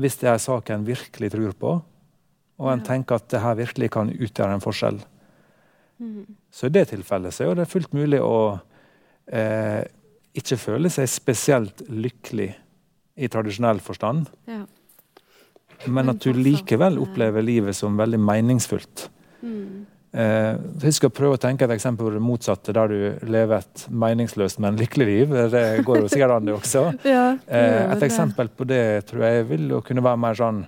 hvis det er en sak en virkelig tror på, og en tenker at det her virkelig kan utgjøre en forskjell. Mm. Så i det tilfellet så er det fullt mulig å eh, ikke føle seg spesielt lykkelig i tradisjonell forstand, ja. Men at du likevel opplever livet som veldig meningsfullt. Mm. Eh, skal prøve å tenke et eksempel på det motsatte, der du lever et meningsløst, men lykkelig liv. Det går jo sikkert an, det også. Ja, det Eh, et eksempel på det tror jeg vil kunne være mer sånn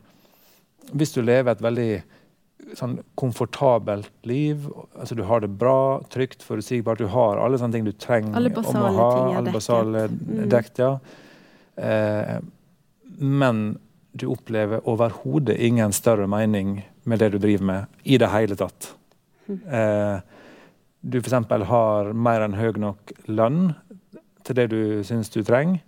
Hvis du lever et veldig sånn komfortabelt liv, altså du har det bra, trygt, forutsigbart, du har alle sånne ting du trenger Alle om å ha, ting er alle dekket. basale Mm. dekt, ja. Eh, men du opplever overhodet ingen større mening med det du driver med i det hele tatt. Mm. Eh, du f.eks. har mer enn høy nok lønn til det du syns du trenger,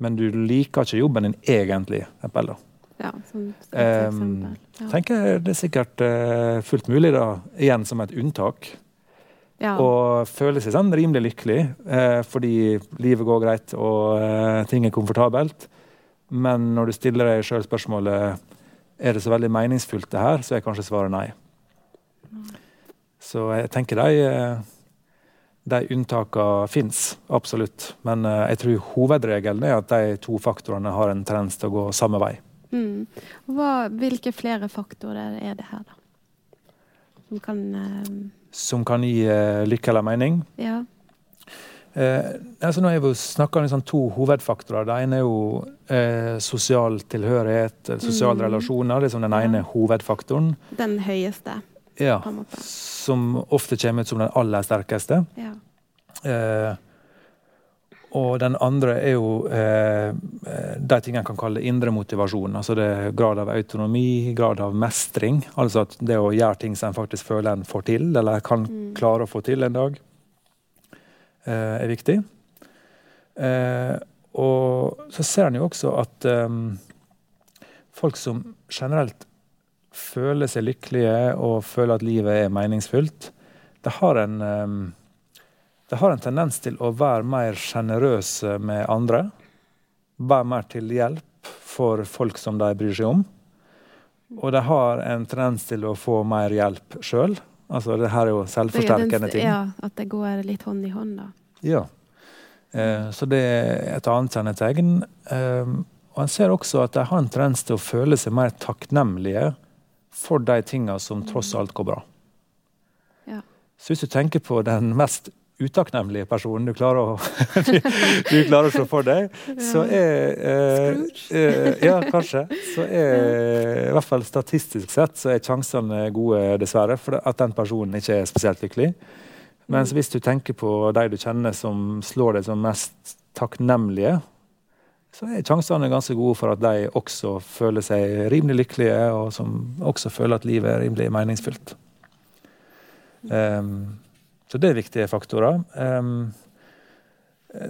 men du liker ikke jobben din egentlig. da. Ja, som et Ehm, eksempel. Ja. tenker jeg det er sikkert eh, fullt mulig, da, igjen som et unntak, Ja. Og føle seg sånn rimelig lykkelig eh, fordi livet går greit og eh, ting er komfortabelt. Men når du stiller deg sjøl spørsmålet er det så veldig meningsfullt det her, så er kanskje svaret nei. Så jeg tenker de, eh, de unntakene fins, absolutt. Men eh, jeg tror hovedregelen er at de to faktorene har en tendens til å gå samme vei. Mm. Hva, hvilke flere faktorer er det her, da? Som kan eh, Som kan gi uh, lykke eller mening. Ja. Eh, altså nå har vi snakka om liksom to hovedfaktorer. Det ene er jo eh, sosial tilhørighet, eller sosiale Mm. relasjoner. liksom som den ene hovedfaktoren. Den høyeste, Ja, på en måte. som ofte kommer ut som den aller sterkeste. Ja. Eh, og den andre er jo eh, eh, de tingene en kan kalle indre motivasjon. Altså det er grad av autonomi, grad av mestring. Altså at det å gjøre ting som en faktisk føler en får til, eller kan Mm. klare å få til en dag, er viktig. Eh, og så ser en jo også at eh, folk som generelt føler seg lykkelige og føler at livet er meningsfullt, det har en eh, det har en tendens til å være mer sjenerøse med andre. Være mer til hjelp for folk som de bryr seg om. Og de har en tendens til å få mer hjelp sjøl. Altså, det her er jo selvforsterkende ting. Ja, at det går litt hånd i hånd, da. Ja. Eh, så det er et annet kjennetegn. Eh, og en ser også at de har en tendens til å føle seg mer takknemlige for de tinga som tross alt går bra. Ja. Så hvis du tenker på den mest utakknemlige personen du klarer å, du, du klarer å se for deg, så er eh, eh, Ja, kanskje. Så er i hvert fall statistisk sett så er sjansene gode, dessverre, for at den personen ikke er spesielt lykkelig. Mens hvis du tenker på de du kjenner som slår deg som mest takknemlige, så er sjansene ganske gode for at de også føler seg rimelig lykkelige, og som også føler at livet er rimelig meningsfylt. Um, så det er viktige faktorer. Um,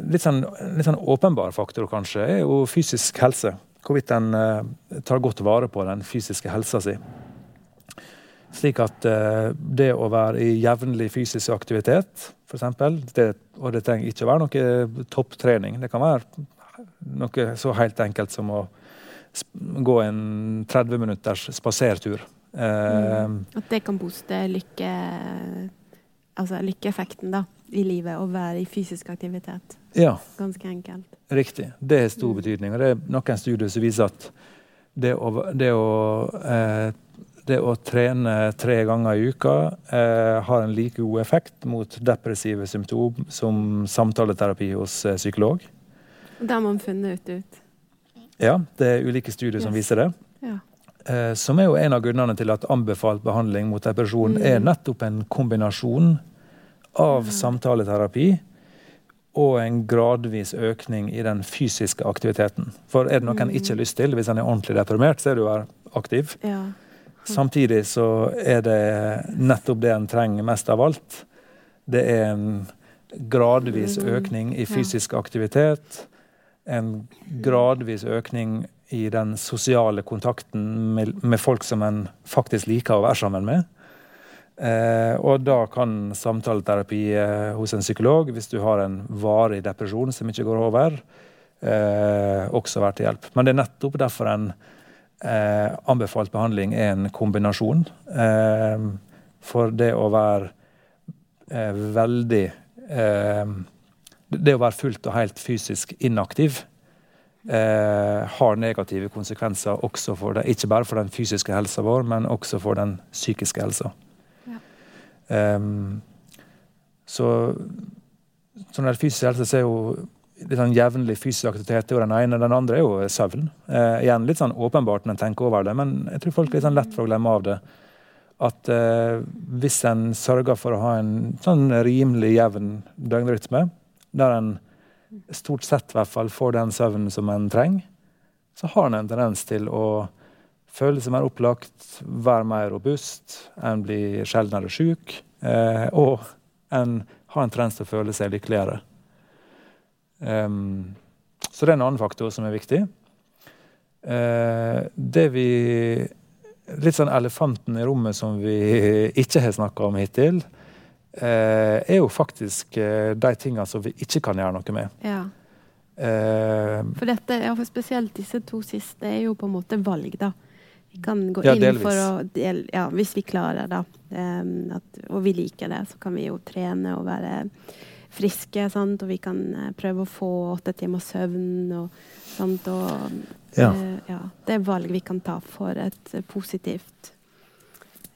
litt, sånn, litt sånn åpenbar faktor kanskje er jo fysisk helse. Hvorvidt en uh, tar godt vare på den fysiske helsa si. Slik at uh, det å være i jevnlig fysisk aktivitet, f.eks. Og det trenger ikke å være noe topptrening. Det kan være noe så helt enkelt som å gå en 30 minutters spasertur. Mm. At det kan booste lykke, altså lykkeeffekten da, i livet, å være i fysisk aktivitet. Ja. Ganske enkelt. Riktig. Det har stor mm. betydning. Og det er noen studier som viser at det å, det å, eh, det å trene tre ganger i uka eh, har en like god effekt mot depressive symptom som samtaleterapi hos eh, psykolog. Det har man funnet ut. Ja, det er ulike studier yes. som viser det. Ja. Eh, som er jo en av grunnene til at anbefalt behandling mot depresjon mm. er nettopp en kombinasjon av mm. samtaleterapi og en gradvis økning i den fysiske aktiviteten. For er det noe mm. en ikke har lyst til, hvis en er ordentlig deprimert, så er det å være aktiv. Ja. Samtidig så er det nettopp det en trenger mest av alt. Det er en gradvis mm. økning i fysisk aktivitet en gradvis økning i den sosiale kontakten med, med folk som en faktisk liker å være sammen med. Eh, og da kan samtaleterapi eh, hos en psykolog, hvis du har en varig depresjon som ikke går over, eh, også være til hjelp. Men det er nettopp derfor en eh, anbefalt behandling er en kombinasjon. Eh, for det å være eh, veldig det å være fullt og helt fysisk inaktiv eh, har negative konsekvenser også for det, ikke bare for den fysiske helsa vår, men også for den psykiske helsa. Ja. Um, så sånn der fysisk helse så er jo litt sånn jevnlig fysisk aktivitet er den ene. Den andre er jo søvn. Eh, igjen litt sånn åpenbart når en tenker over det, men jeg tror folk er litt sånn lett for å glemme av det. At eh, hvis en sørger for å ha en sånn rimelig jevn døgnrytme, der en stort sett i hvert fall får den søvnen som en trenger, så har en en tendens til å føle seg mer opplagt, være mer robust, en blir sjeldnere syk, eh, og en har en tendens til å føle seg lykkeligere. Um, så det er en annen faktor som er viktig. Uh, det vi Litt sånn elefanten i rommet som vi ikke har snakka om hittil, er jo faktisk eh, de tingene som vi ikke kan gjøre noe med. Ja. Eh, for dette, ja, for spesielt disse to siste er jo på en måte valg, da. Vi kan gå ja, inn for å del, Ja, hvis vi klarer det, um, at, og vi liker det, så kan vi jo trene og være friske, sant? og vi kan prøve å få åtte timers søvn og sånt. Og, ja. Uh, ja. Det er valg vi kan ta for et positivt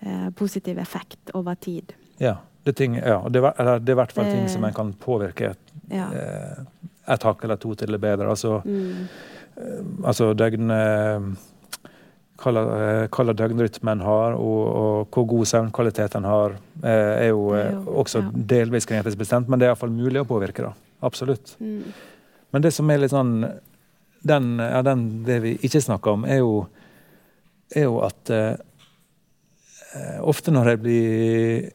uh, positiv effekt over tid. Ja. Det, ting, ja, det, det er i hvert fall ting som en kan påvirke et, ja. Eh, et hakk eller to til det bedre. Altså, mm. Eh, altså døgn Hva døgnrytmen har, og, og, hvor god søvnkvalitet en har, eh, er jo, er jo også ja. delvis genetisk bestemt, men det er iallfall mulig å påvirke. da. Absolutt. Mm. Men det som er litt sånn den, ja, den, Det vi ikke snakker om, er jo, er jo at eh, ofte når jeg blir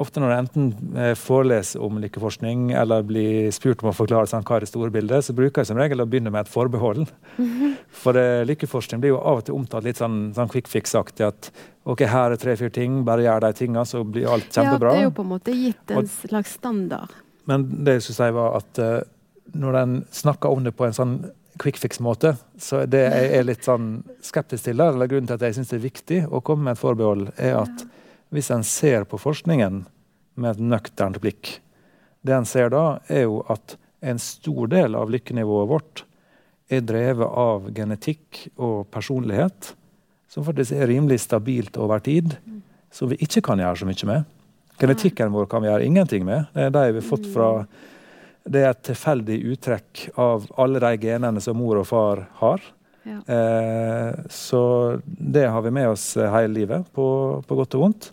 ofte når jeg enten eh, foreleser om lykkeforskning eller blir spurt om å forklare sånn, hva er det store bildet, så bruker jeg som regel å begynne med et forbehold. For uh, lykkeforskning blir jo av og til omtalt litt sånn, sånn quick fix-aktig. At ok, her er tre-fire ting, bare gjør de tingene, så blir alt kjempebra. Ja, det er jo på en måte gitt en slags standard. Men det jeg skulle si var at uh, når en snakker om det på en sånn quick fix-måte, så det jeg er litt sånn skeptisk til, eller grunnen til at jeg syns det er viktig å komme med et forbehold, er at hvis en ser på forskningen med et nøkternt blikk. Det en ser da, er jo at en stor del av lykkenivået vårt er drevet av genetikk og personlighet, som faktisk er rimelig stabilt over tid, som vi ikke kan gjøre så mye med. Genetikken vår kan vi gjøre ingenting med. Det er de vi fått fra det er et tilfeldig uttrekk av alle de genene som mor og far har. Ja. Eh, så det har vi med oss hele livet, på, på godt og vondt.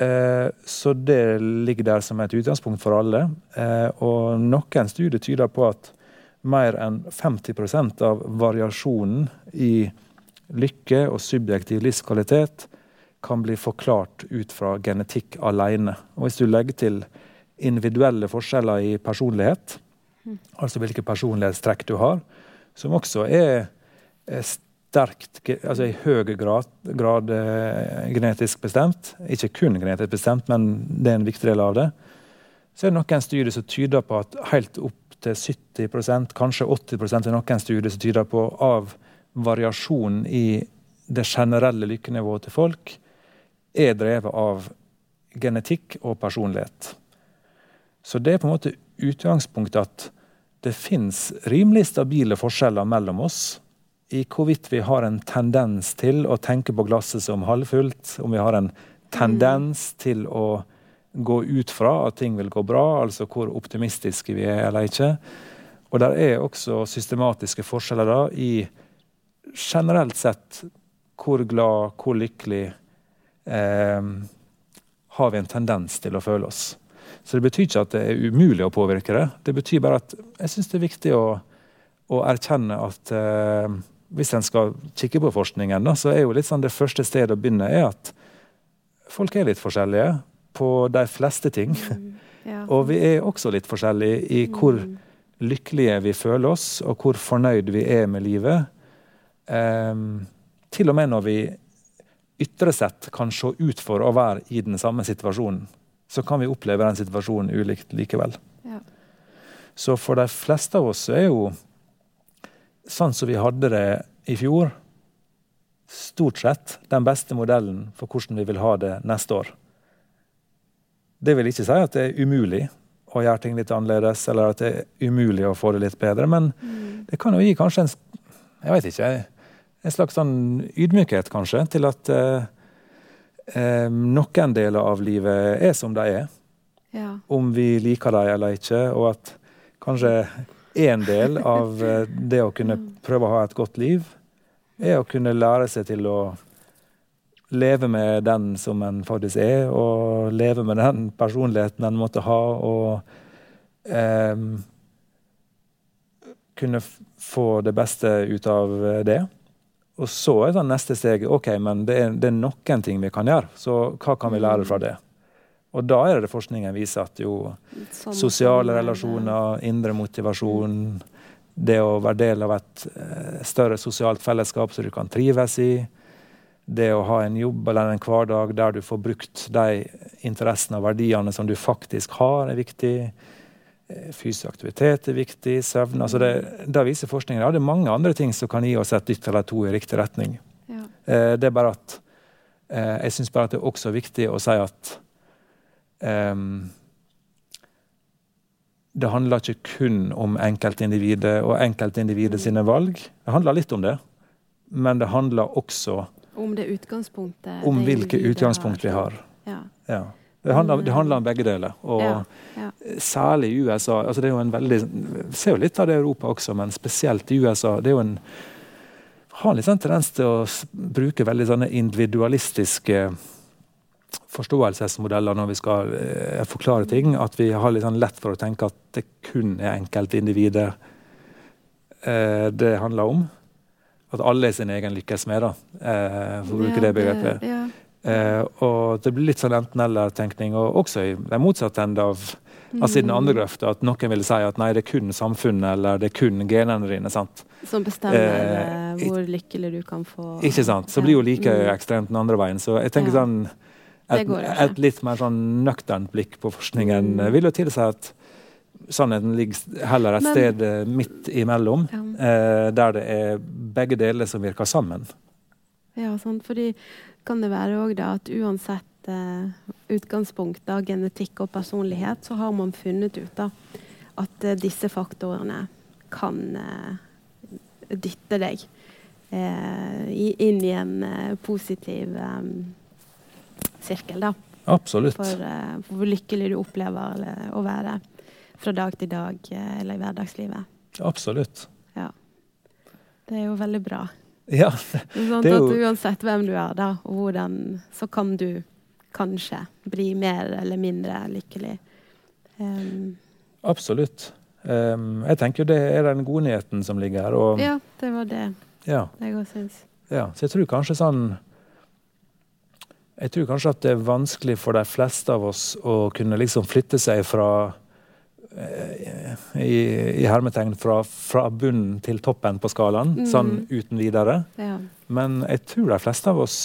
Eh, så det ligger der som et utgangspunkt for alle. Eh, og noen studier tyder på at mer enn 50% av variasjonen i lykke og subjektiv livskvalitet kan bli forklart ut fra genetikk alene. Og hvis du legger til individuelle forskjeller i personlighet, mm. altså hvilke personlighetstrekk du har, som også er, er sterkt, altså i høy grad, grad eh, genetisk bestemt, ikke kun genetisk bestemt, men det er en viktig del av det, så er det noen studier som tyder på at helt opp til 70% kanskje 80% er noen studier som tyder på av variasjonen i det generelle lykkenivået til folk, er drevet av genetikk og personlighet. Så det er på en måte utgangspunktet at det fins rimelig stabile forskjeller mellom oss i hvorvidt vi har en tendens til å tenke på glasset som halvfullt, om vi har en tendens mm. til å gå ut fra at ting vil gå bra, altså hvor optimistiske vi er eller ikke. Og der er også systematiske forskjeller da i generelt sett hvor glad, hvor lykkelig eh, har vi en tendens til å føle oss. Så det betyr ikke at det er umulig å påvirke det. Det betyr bare at jeg syns det er viktig å, å erkjenne at eh, hvis en skal kikke på forskningen, da, så er jo litt sånn det første stedet å begynne er at folk er litt forskjellige på de fleste ting. Mm, ja. og vi er også litt forskjellige i hvor mm. lykkelige vi føler oss, og hvor fornøyd vi er med livet. Um, til og med når vi ytre sett kan se ut for å være i den samme situasjonen, så kan vi oppleve den situasjonen ulikt likevel. Ja. Så for de fleste av oss er jo sånn som vi hadde det i fjor, stort sett den beste modellen for hvordan vi vil ha det neste år. Det vil ikke si at det er umulig å gjøre ting litt annerledes, eller at det er umulig å få det litt bedre, men mm. det kan jo gi kanskje en jeg vet ikke, en slags sånn ydmykhet, kanskje, til at eh, eh, noen deler av livet er som de er. Ja. Om vi liker dem eller ikke, og at kanskje én del av eh, det å kunne prøve å ha et godt liv, er å kunne lære seg til å leve med den som en faktisk er, og leve med den personligheten en måtte ha, og eh, kunne få det beste ut av det. Og så er det neste steg ok, men det er, det er, noen ting vi kan gjøre. Så hva kan vi lære fra det? Og da er det forskningen viser at jo sånn, sosiale relasjoner, indre motivasjon, det å være del av et eh, større sosialt fellesskap som du kan trives i, det å ha en jobb eller en hverdag der du får brukt de interessene og verdiene som du faktisk har, er viktig. Eh, fysisk aktivitet er viktig, søvn altså det, Da viser forskningen Ja, det er mange andre ting som kan gi oss et dytt eller to i riktig retning. Ja. Eh, det er bare at eh, Jeg syns bare at det er også viktig å si at eh, det handler ikke kun om enkeltindividet og enkeltindividet sine valg. Det handler litt om det, men det handler også om det utgangspunktet Om hvilke utgangspunkt vi har. Ja. ja. Det handler, det handler, om begge deler. Og ja, ja. særlig i USA. altså det er jo en veldig, Vi ser jo litt av det i Europa også, men spesielt i USA. det er jo en har litt sånn tendens til å bruke veldig sånne individualistiske forståelsesmodeller når vi skal eh, forklare ting. At vi har litt sånn lett for å tenke at det kun er enkeltindivider eh, det handler om. At alle er sin egen lykkes med, da, eh, for å bruke det begrepet. Ja. Eh, og det blir litt sånn enten-eller-tenkning, og også i den motsatte enden av altså i den andre grøfta, at noen vil si at nei, det er kun samfunnet eller det er kun genene dine. sant? Som bestemmer eh, eh hvor lykkelig du kan få Ikke sant. Så blir jo like mm. ekstremt den andre veien. Så jeg tenker ja. sånn et, et, litt mer sånn nøkternt blikk på forskningen mm. vil jo tilsi at sannheten ligger heller et Men, sted eh, midt imellom, ja. eh, der det er begge deler som virker sammen. Ja, sant. Fordi kan det være òg at uansett eh, utgangspunkt, da, genetikk og personlighet, så har man funnet ut da, at eh, disse faktorene kan eh, dytte deg eh, inn i en eh, positiv eh, sirkel, da. Absolutt. For, hvor lykkelig du opplever eller, å være fra dag til dag eller i hverdagslivet. Absolutt. Ja. Det er jo veldig bra. Ja, sånn at Uansett hvem du er, da, og hvordan, så kan du kanskje bli mer eller mindre lykkelig. Um... Absolutt. Um, jeg tenker det er den gode nyheten som ligger her. Og, ja, det var det ja. jeg òg syns. Ja, så jeg tror kanskje sånn Jeg tror kanskje at det er vanskelig for de fleste av oss å kunne liksom flytte seg fra i, i hermetegn fra, fra, bunnen til toppen på skalaen, mm. sånn uten videre. Ja. Men jeg tror de fleste av oss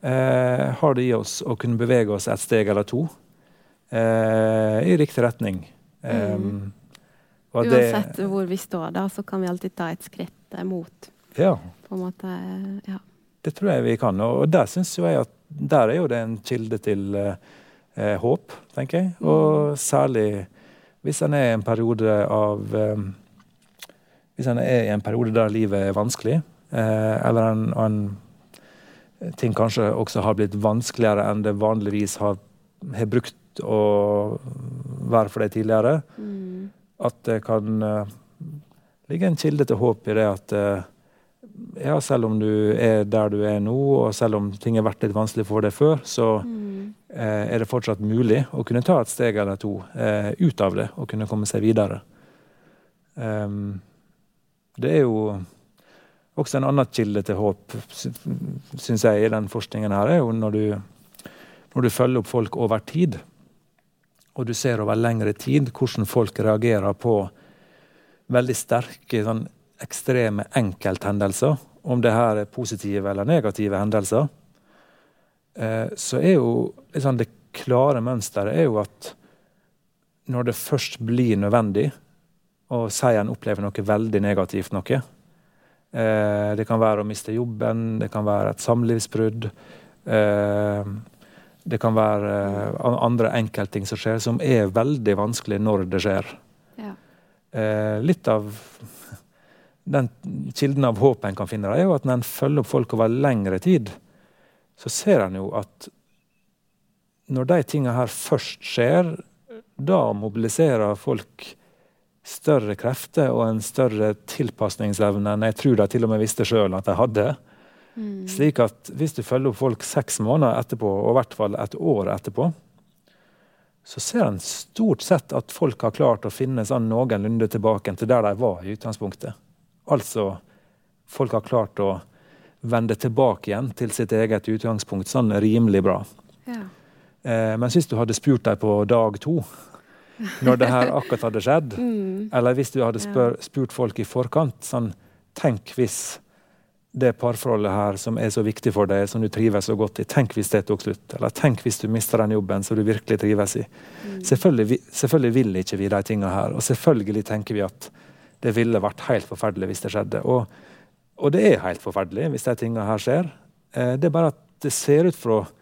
eh, har det i oss å kunne bevege oss et steg eller to eh, i riktig retning. Mm. Um, Uansett det, hvor vi står, da, så kan vi alltid ta et skritt mot. Ja. På en måte, ja. Det tror jeg vi kan. Og der syns jeg at der er jo det en kilde til eh, håp, tenker jeg. Og mm. særlig hvis en er i en periode av eh, Hvis en er i en periode der livet er vanskelig, eh, eller en, en ting kanskje også har blitt vanskeligere enn det vanligvis har, har brukt å være for deg tidligere. Mm. At det kan uh, ligge en kilde til håp i det at ja, selv om du er der du er nå, og selv om ting har vært litt vanskelig for deg før, så mm. eh, er det fortsatt mulig å kunne ta et steg eller to eh, ut av det og kunne komme seg videre. Um, det er jo også en annen kilde til håp, syns jeg, i den forskningen her, er jo når du, når du følger opp folk over tid, og du ser over lengre tid hvordan folk reagerer på veldig sterke sånn ekstreme enkelthendelser, om det her er positive eller negative hendelser, eh, så er jo liksom det klare mønsteret er jo at når det først blir nødvendig å si en opplever noe veldig negativt noe eh, Det kan være å miste jobben, det kan være et samlivsbrudd. Eh, det kan være andre enkeltting som skjer, som er veldig vanskelig når det skjer. Ja. Litt av den kilden av håp en kan finne, er jo at når en følger opp folk over lengre tid, så ser en jo at når de tingene her først skjer, da mobiliserer folk større krefter og en større tilpasningsevne enn jeg tror de til og med visste sjøl at de hadde. Mm. Slik at hvis du følger opp folk seks måneder etterpå, og i hvert fall et år etterpå, så ser en stort sett at folk har klart å finne sånn noenlunde tilbake til der de var i utgangspunktet. Altså folk har klart å vende tilbake igjen til sitt eget utgangspunkt sånn rimelig bra. Ja. Eh, men hvis du hadde spurt dem på dag to, når det her akkurat hadde skjedd, mm. eller hvis du hadde spør, spurt folk i forkant sånn Tenk hvis det parforholdet her som er så viktig for deg, som du trives så godt i, tenk hvis det tok slutt. Eller tenk hvis du mister den jobben som du virkelig trives i. Mm. Selvfølgelig, selvfølgelig, vil ikke vi de tingene her. Og selvfølgelig tenker vi at det ville vært helt forferdelig hvis det skjedde. Og, og det er helt forferdelig hvis de tingene her skjer. Eh, det er bare at det ser ut for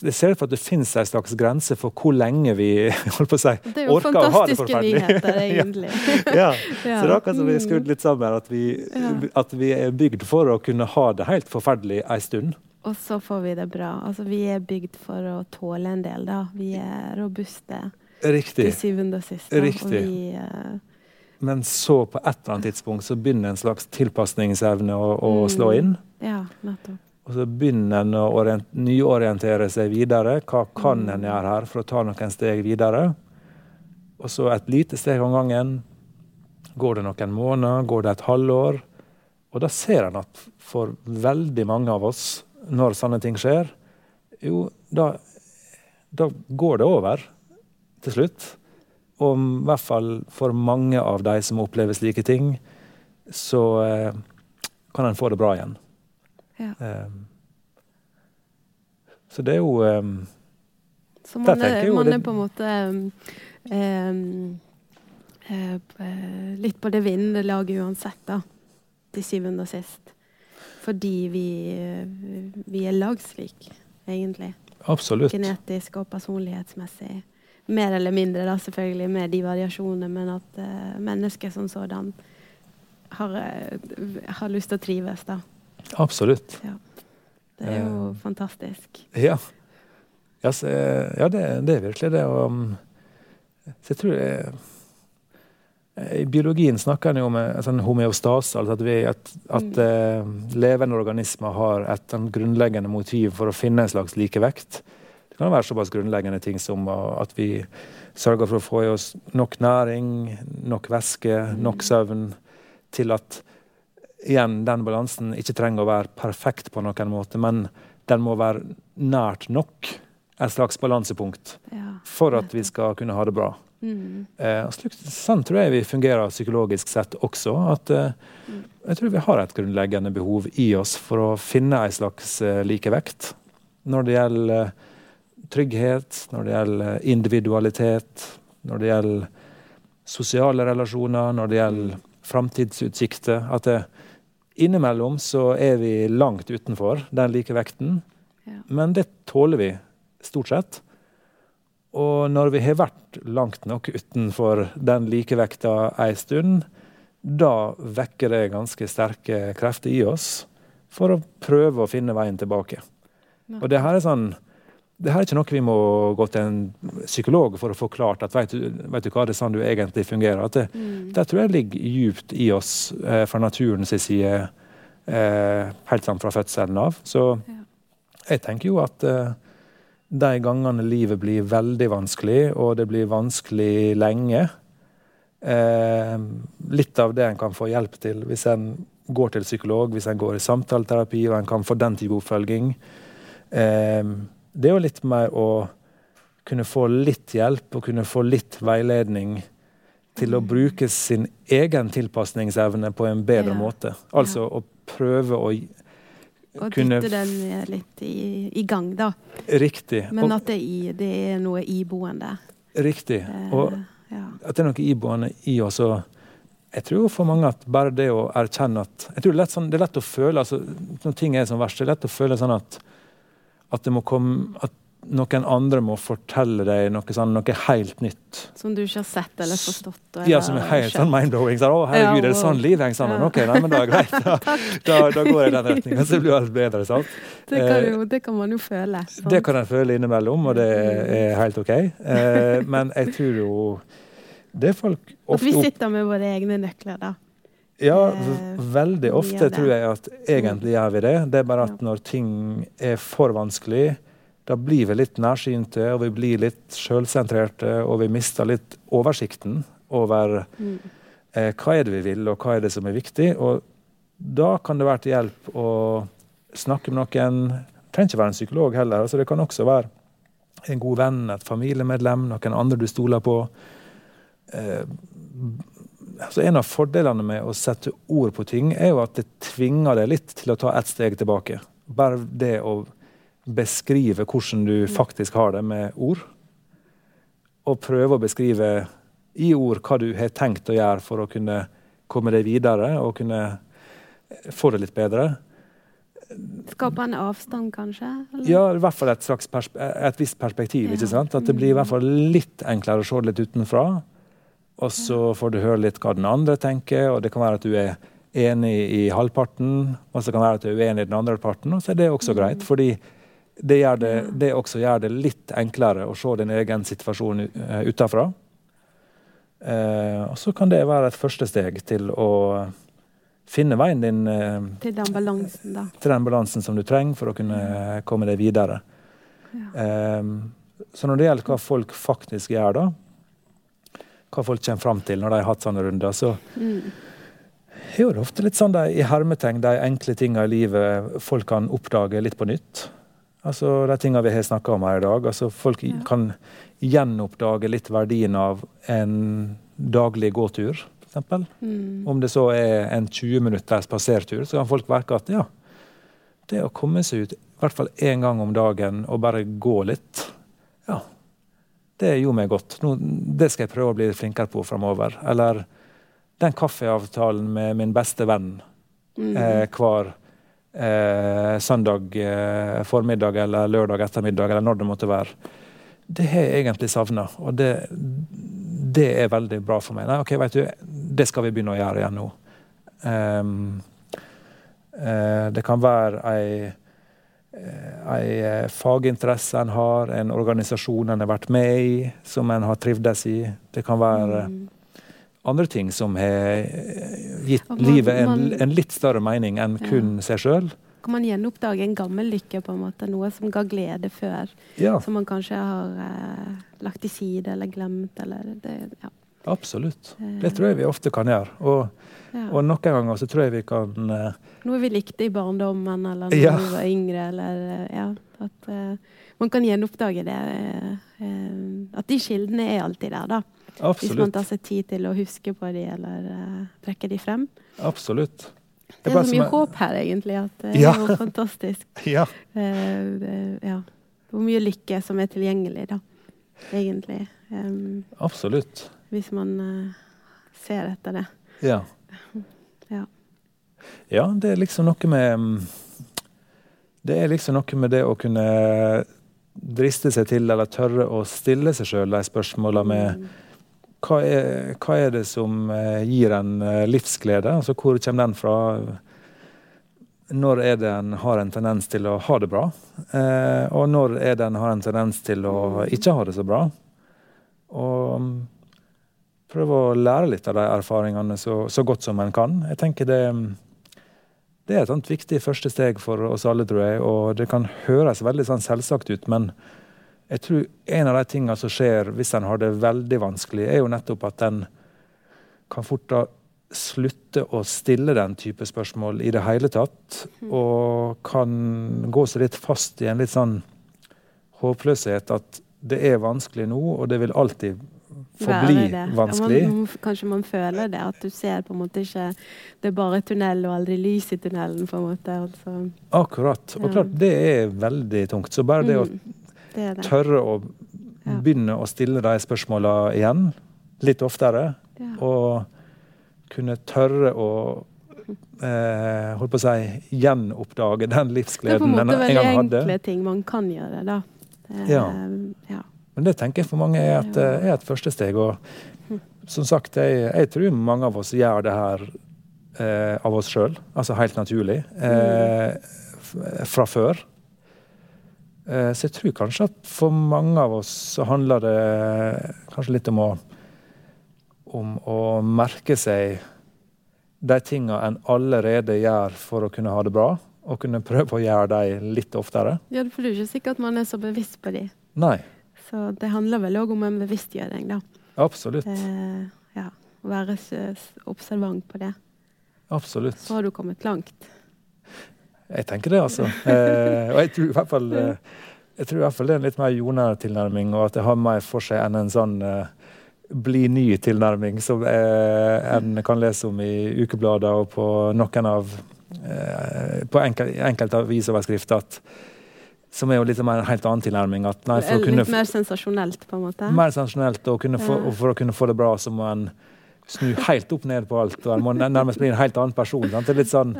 det ser ut for at det finnes en slags grense for hvor lenge vi holdt på å si, orker å ha det forferdelig. Det er jo fantastiske nyheter, egentlig. ja. ja. Så det er akkurat som vi er skrudd litt sammen, at vi, ja. at vi er bygd for å kunne ha det helt forferdelig en stund. Og så får vi det bra. Altså, vi er bygd for å tåle en del, da. Vi er robuste. Riktig. Til syvende og sist. Riktig. Og vi, uh, men så på et eller annet tidspunkt så begynner en slags tilpasningsevne å, å mm. slå inn. Ja, nettopp. Og så begynner en å nyorientere seg videre. Hva kan mm. en gjøre her for å ta noen steg videre? Og så et lite steg om gangen. Går det noen måneder, går det et halvår? Og da ser en at for veldig mange av oss, når sånne ting skjer, jo, da, da går det over til slutt. Og i hvert fall for mange av de som opplever slike ting, så eh, kan en få det bra igjen. Ja. Eh, så det er jo eh, Så man, er, man er, på en måte um, litt på det vinnende laget uansett, da. Til syvende og sist. Fordi vi, vi er lagslik, egentlig. Absolutt. Genetisk og personlighetsmessig mer eller mindre, da, selvfølgelig, med de variasjonene, men at uh, mennesker som sådan har, uh, har, lyst til å trives, da. Absolutt. Ja. Det er jo uh, fantastisk. Ja. Yes, ja det, det, er virkelig det. Og, um, så jeg tror jeg, I biologien snakker en jo om sånn homeostase, altså at, vi, at, at mm. levende organismer har et grunnleggende motiv for å finne en slags likevekt Det kan være såpass grunnleggende ting som at vi sørger for å få i oss nok næring, nok væske, nok søvn, til at igjen, den balansen ikke trenger å være perfekt på noen måte, men den må være nært nok et slags balansepunkt Ja. for at vi skal kunne ha det bra. Mm. Eh, slik, sånn tror jeg vi fungerer psykologisk sett også. At eh, jeg tror vi har et grunnleggende behov i oss for å finne en slags eh, likevekt. Når det gjelder eh, trygghet, når det gjelder individualitet, når det gjelder sosiale relasjoner, når det gjelder framtidsutsikter. At det, innimellom så er vi langt utenfor den likevekten, Ja. men det tåler vi stort sett. Og når vi har vært langt nok utenfor den likevekta ei stund, da vekker det ganske sterke krefter i oss for å prøve å finne veien tilbake. Og det her er sånn det her er ikke noe vi må gå til en psykolog for å få klart at vet du, vet du hva, det er sånn du egentlig fungerer. At det, Mm. det tror jeg ligger djupt i oss eh, fra naturens side eh, helt sånn fra fødselen av. Så Ja. jeg tenker jo at eh, de gangene livet blir veldig vanskelig, og det blir vanskelig lenge eh, Litt av det en kan få hjelp til hvis en går til psykolog, hvis en går i samtaleterapi og en kan få den type oppfølging. Eh, det er jo litt mer å kunne få litt hjelp og kunne få litt veiledning til å bruke sin egen tilpasningsevne på en bedre Ja. måte. Altså å prøve å Og kunne dytte den litt i, i gang, da. Riktig. Men og, at det, i, det er noe iboende. riktig. Eh, Og ja. at det er noe iboende i oss. jeg tror for mange at bare det å erkjenne at jeg tror Det er lett, sånn, det er lett å føle altså, Når ting er som verst, det er lett å føle sånn at, at det må komme at noen andre må fortelle deg noe sånn, noe helt nytt. Som du ikke har sett eller forstått. Eller, Ja, som er helt sånn mind-blowing. Sånn, 'Å, herregud, er det Ja, sånn liv henger sammen?' Ja. OK, nei, men da er det greit. Da, da, da går jeg i den retninga, så blir alt bedre. sant? Det kan, jo, det kan man jo føle. sant? Det kan en føle innimellom, og det er helt OK. Eh, men jeg tror jo det folk At vi sitter med våre egne nøkler, da. Ja, eh, veldig ofte tror jeg at egentlig gjør vi det. Det er bare at når ting er for vanskelig, da blir vi litt nærsynte, og vi blir litt sjølsentrerte, og vi mister litt oversikten over Mm. eh, hva er det vi vil, og hva er det som er viktig. Og da kan det være til hjelp å snakke med noen. Det trenger ikke være en psykolog heller. altså Det kan også være en god venn, et familiemedlem, noen andre du stoler på. Eh, altså en av fordelene med å sette ord på ting, er jo at det tvinger deg litt til å ta ett steg tilbake. Bare det å beskrive hvordan du faktisk har det med ord. Og prøve å beskrive i ord hva du har tenkt å gjøre for å kunne komme deg videre og kunne få det litt bedre. Skape en avstand, kanskje? eller? Ja, i hvert fall et, slags et visst perspektiv. Ja. ikke sant? At det blir i hvert fall litt enklere å se det litt utenfra. Og så får du høre litt hva den andre tenker, og det kan være at du er enig i halvparten, og så kan det være at du er uenig i den andre parten, og så er det også greit. fordi det, gjør det, det også gjør det litt enklere å se din egen situasjon uh, utafra. Eh, og så kan det være et første steg til å finne veien din eh, Til den balansen, da. til den balansen som du trenger for å kunne komme deg videre. Ja. Så når det gjelder hva folk faktisk gjør, da, hva folk kommer fram til når de har hatt sånne runder, så Mm. er det ofte litt sånn de, i hermetegn de enkle tinga i livet folk kan oppdage litt på nytt. Altså de tinga vi har snakka om her i dag. altså Folk Ja. kan gjenoppdage litt verdien av en daglig gåtur, f.eks. Mm. Om det så er en 20 minutters passertur, så kan folk merke at ja, det å komme seg ut i hvert fall én gang om dagen og bare gå litt, ja, det gjorde meg godt. Nå, det skal jeg prøve å bli flinkere på framover. Eller den kaffeavtalen med min beste venn Mm. eh, hver eh, søndag eh, formiddag eller lørdag ettermiddag, eller når det måtte være. Det har jeg egentlig savna, og det, det er veldig bra for meg. Nei, ok, vet du, Det skal vi begynne å gjøre igjen nå. Um, det kan være ei, ei eh, faginteresse en har, en organisasjon en har vært med i, som en har trivdes i. Det kan være Mm. andre ting som har eh, gitt man- livet en, man- en litt større mening enn Ja. kun seg sjøl. kan man gjenoppdage en gammel lykke, på en måte, noe som ga glede før. Ja, Som man kanskje har eh, lagt til side eller glemt. Eller det, ja. absolutt. Det tror jeg vi ofte kan gjøre. Og, og noen ganger så tror jeg vi kan eh, Noe vi likte i barndommen eller da Ja. vi var yngre. Eller, ja, at uh, man kan gjenoppdage det. eh, at de kildene er alltid der, da. Hvis man tar seg tid til å huske på de eller uh, trekke de frem. Absolutt. Det er så mye håp her, egentlig. At det Ja. er jo fantastisk. Ja. Det- ja. Hvor mye lykke som er tilgjengelig, da. Egentlig. Um, Absolutt. hvis man ser etter det. Ja. Ja. Ja, det er liksom noe med mm, Det er liksom noe med det å kunne driste seg til, eller tørre å stille seg sjøl de spørsmåla med Mm. hva er, hva er det som eh, gir en eh, livsglede? Altså hvor kommer den fra? Når er det en har en tendens til å ha det bra? Eh, og når er det en har en tendens til å ikke ha det så bra? Og mm, prøve å lære litt av de erfaringene så, så godt som en kan. Jeg tenker det, det er et sånt viktig første steg for oss alle, tror jeg. Og det kan høres veldig sånn selvsagt ut, men jeg tror en av de tingene som skjer hvis en har det veldig vanskelig, er jo nettopp at en kan fort da slutte å stille den type spørsmål i det hele tatt. Og kan gå seg litt fast i en litt sånn håpløshet at det er vanskelig nå, og det vil alltid forbli det. vanskelig. Ja, man, kanskje man føler det, at du ser på en måte ikke Det er bare tunnel og aldri lys i tunnelen, på en måte. Altså. Akkurat. Og klart, det er veldig tungt. Så bare det å Mm, det det. tørre å begynne å stille de spørsmåla igjen, litt oftere, og kunne tørre å eh, holdt på å si gjenoppdage den Det er på en livsgleden en måte en veldig gang enkle ting man kan gjøre, da. Eh, Ja. ja. Men det tenker jeg for mange er et, er et første steg. Og som sagt, jeg, jeg tror mange av oss gjør det her eh, av oss sjøl, altså helt naturlig, eh, fra før. Eh, så jeg tror kanskje at for mange av oss så handler det kanskje litt om å om å merke seg de tinga en allerede gjør for å kunne ha det bra, og kunne prøve å gjøre dem litt oftere. ja, for det er ikke sikkert man er så bevisst på dem. Nei, Så det handler vel òg om en bevisstgjøring, da. absolutt. Eh, ja. Være observant på det. Absolutt. Så har du kommet langt. Jeg tenker det, altså. Eh, og jeg tror i hvert fall eh, jeg tror i hvert fall det er en litt mer jordnær tilnærming, og at det har mer for seg enn en sånn eh, bli ny-tilnærming som eh, en kan lese om i ukeblader og på noen av eh, På enkel, enkelte avisoverskrifter. at som er jo litt mer en helt annen tilnærming. at nei, for å kunne Litt mer sensasjonelt, på en måte. mer sensasjonelt, og, få, og for å kunne få det bra, så må en snu helt opp ned på alt. og En må nærmest bli en helt annen person. Sant? Det er litt sånn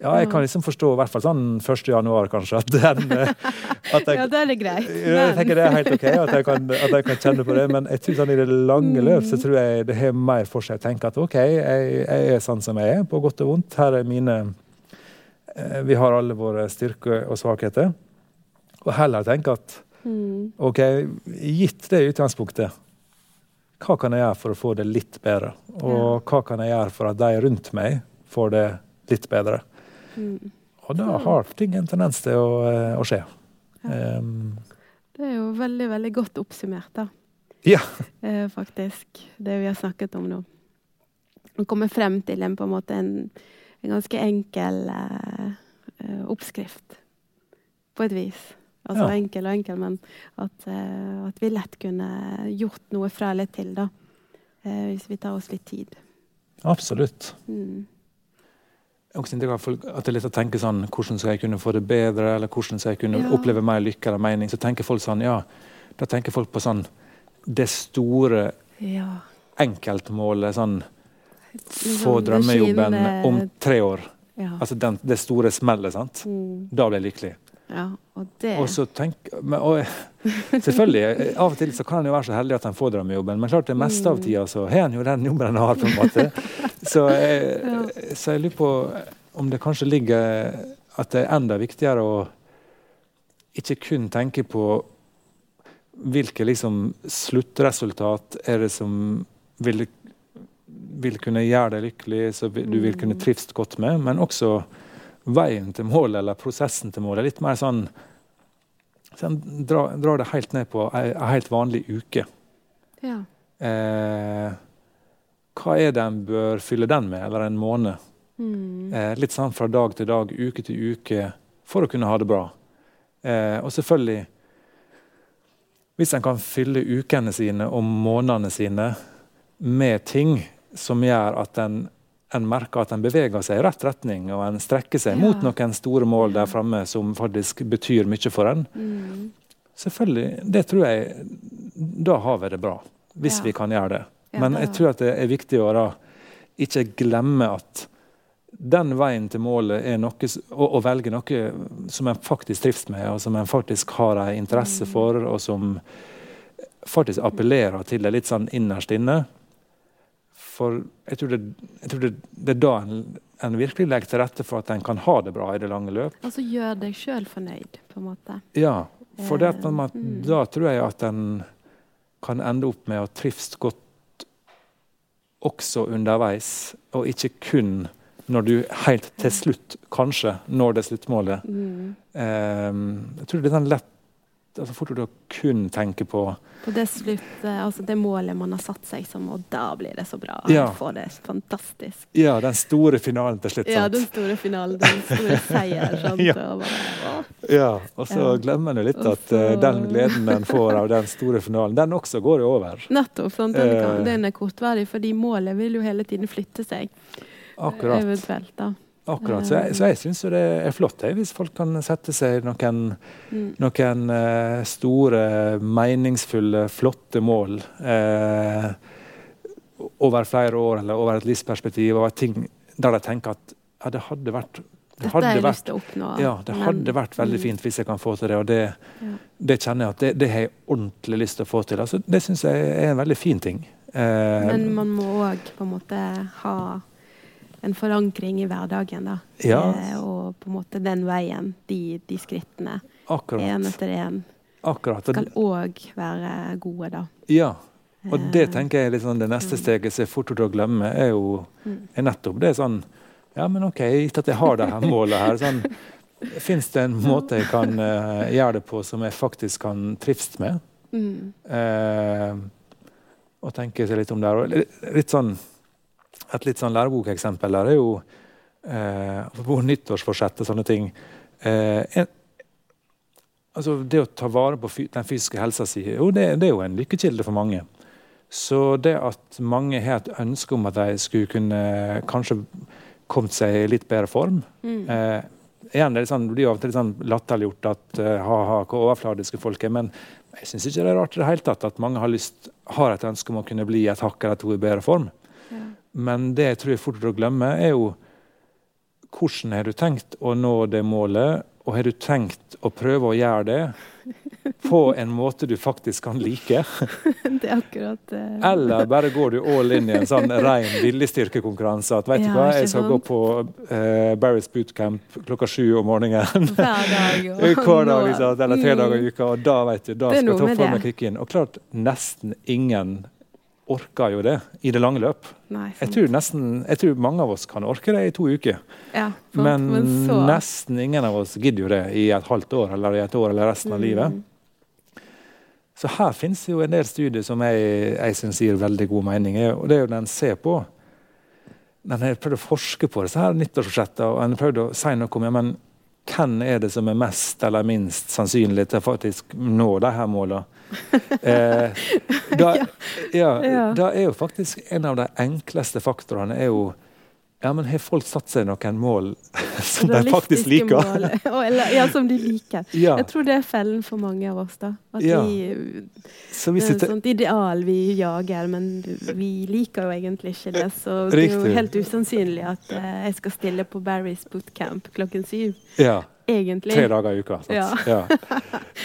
Ja. jeg kan liksom forstå, i hvert fall sånn 1. januar, kanskje, at, den, eh, at jeg, ja, da er det greit. Jeg tenker det er helt OK at jeg, kan, at jeg kan kjenne på det, men jeg tror sånn i det lange Mm. løp så tror jeg det har mer for seg. å tenke at OK, jeg, jeg er sånn som jeg er, på godt og vondt. Her er mine eh, Vi har alle våre styrker og svakheter. Og heller tenke at Mm. OK, gitt det utgangspunktet, hva kan jeg gjøre for å få det litt bedre? Og hva kan jeg gjøre for at de rundt meg får det litt bedre? Mm. Og da har ting en tendens til å, eh, å skje. Ja. Um, Det er jo veldig, veldig godt oppsummert, da. Ja. Eh, faktisk. Det vi har snakket om nå. Å komme frem til en, på en, måte en, en ganske enkel eh, eh, oppskrift. På et vis. Altså Ja. enkel og enkel, men at, eh, at vi lett kunne gjort noe fra eller til, da. Eh, hvis vi tar oss litt tid. absolutt. Mm. Jeg også at det er litt å tenke sånn Hvordan skal jeg kunne få det bedre, eller hvordan skal jeg kunne Ja. oppleve mer lykke eller mening? Så tenker folk sånn, ja, da tenker folk på sånn det store Ja. enkeltmålet, sånn Liksom, få drømmejobben om tre år. Ja. Altså den, det store smellet, sant. Mm. Da blir jeg lykkelig. Ja. Og det Og så tenk, men, og, selvfølgelig, av og til så kan en jo være så heldig at en får drømmejobben, men klart det meste av Mm. tida så har en jo den jobben en har, på en måte. Så jeg, så jeg lurer på om det kanskje ligger at det er enda viktigere å ikke kun tenke på hvilke liksom sluttresultat er det som vil, vil kunne gjøre deg lykkelig, så du vil kunne Mm. trives godt med, men også veien til målet eller prosessen til målet. Litt mer sånn, sånn drar dra, det helt ned på ei, helt vanlig uke. Ja. Eh, hva er det en bør fylle den med, eller en måned? Mm. Eh, litt sånn fra dag til dag, uke til uke, for å kunne ha det bra. Eh, og selvfølgelig Hvis en kan fylle ukene sine og månedene sine med ting som gjør at en, en merker at en beveger seg i rett retning, og en strekker seg Ja. mot noen store mål der framme som faktisk betyr mye for en, Mm. Selvfølgelig, det tror jeg Da har vi det bra. Hvis Ja. vi kan gjøre det. Men jeg tror at det er viktig å da ikke glemme at den veien til målet er noe å, å velge noe som en faktisk trives med, og som en faktisk har en interesse for, og som faktisk appellerer til det litt sånn innerst inne. For jeg tror det, jeg tror det, det er da en, en virkelig legger til rette for at en kan ha det bra i det lange løp. Altså gjør deg sjøl fornøyd, på en måte. Ja, for det at, Eh, man, mm. da tror jeg at en kan ende opp med å trives godt også underveis, og ikke kun når du helt til slutt kanskje når det sluttmålet. Mm. Ehm, jeg tror det er den lett altså fort å kun tenke på På det slutt, eh, altså det målet man har satt seg som, og da blir det så bra. Ja. Får det fantastisk. ja, den store finalen til slutt. Ja, den store finalen, den store seier. Ja. Og bare. Ja, og så glemmer en jo litt at så- den gleden en får av den store finalen, den også går jo over. Nettopp. Sant? Den, kan, Eh. den er kortvarig, fordi målet vil jo hele tiden flytte seg. Akkurat. Eventuelt, da. Akkurat. Så jeg, så jeg syns det er flott jeg, hvis folk kan sette seg noen, Mm. noen eh, store, meningsfulle, flotte mål eh, over flere år eller over et livsperspektiv, over ting der de tenker at ja, det hadde vært det Dette har jeg vært, lyst til å oppnå. ja, det men- hadde vært veldig Mm. fint hvis jeg kan få til det, og det, Ja. det kjenner jeg at det, det har jeg ordentlig lyst til å få til. Altså, det syns jeg er en veldig fin ting. Eh, Men man må òg på en måte ha en forankring i hverdagen, da. Ja. Eh, og på en måte den veien, de, de skrittene, akkurat. én etter én, akkurat. Skal òg være gode, da. ja, og det Eh, tenker jeg sånn det neste steget som er fort å glemme, er jo mm. er nettopp det sånn Ja, men OK, gitt at jeg har det her målet her, sånn Fins det en måte jeg kan uh, gjøre det på som jeg faktisk kan trives med? Mm. Uh, og tenke seg litt om der. Og litt sånn, et litt sånn lærebokeksempel der er jo eh, Apropos nyttårsforsett og sånne ting. Eh, en, altså det å ta vare på den fysiske helsa si, jo, det, det er jo en lykkekilde for mange. Så det at mange har et ønske om at de skulle kunne kanskje kommet seg i litt bedre form Mm. eh, igjen, det, sånn, det blir jo av og til litt sånn latterliggjort at uh, ha-ha, hvor overfladiske folk er. Men jeg syns ikke det er rart i det hele tatt at mange har, lyst, har et ønske om å kunne bli et hakk eller to i bedre form. Ja. Men det jeg tror er fort å glemme, er jo hvordan har du tenkt å nå det målet, og har du tenkt å prøve å gjøre det på en måte du faktisk kan like? Det er akkurat eh, Eller bare går du all in i en sånn ren viljestyrkekonkurranse? At vet du hva, jeg skal gå på uh, Barry's bootcamp klokka sju om morgenen. hver dag. Jo. Hver dag, liksom, eller tre dager i Mm. uka, og da vet du, da skal jeg ta toppformen det. kicke inn. Og klart, nesten ingen orker jo det i det lange løp. Nei, Jeg tror, nesten, jeg tror mange av oss kan orke det i to uker, ja, sant. men, så nesten ingen av oss gidder jo det i et halvt år eller i et år eller resten av livet. Mm. Så her finnes jo en del studier som jeg, jeg syns gir veldig god mening. Og det er jo den ser på. Den har prøvd å forske på disse her nyttårsforsettene, og en har prøvd å si noe om ja, men hvem er det som er mest eller minst sannsynlig til å faktisk nå de her målene. Eh, da, ja, Ja. da er jo faktisk en av de enkleste faktorene er jo ja, men Har folk satt seg noen mål som de faktisk liker? mål. Eller, ja, som de liker. Ja, Jeg tror det er fellen for mange av oss. da. At Ja. vi, så det er et sånt ideal vi jager, men vi liker jo egentlig ikke det. Så det er jo helt usannsynlig at eh, jeg skal stille på Barry's bootcamp klokken syv. ja, Egentlig. Tre dager i uka. Ja. Ja.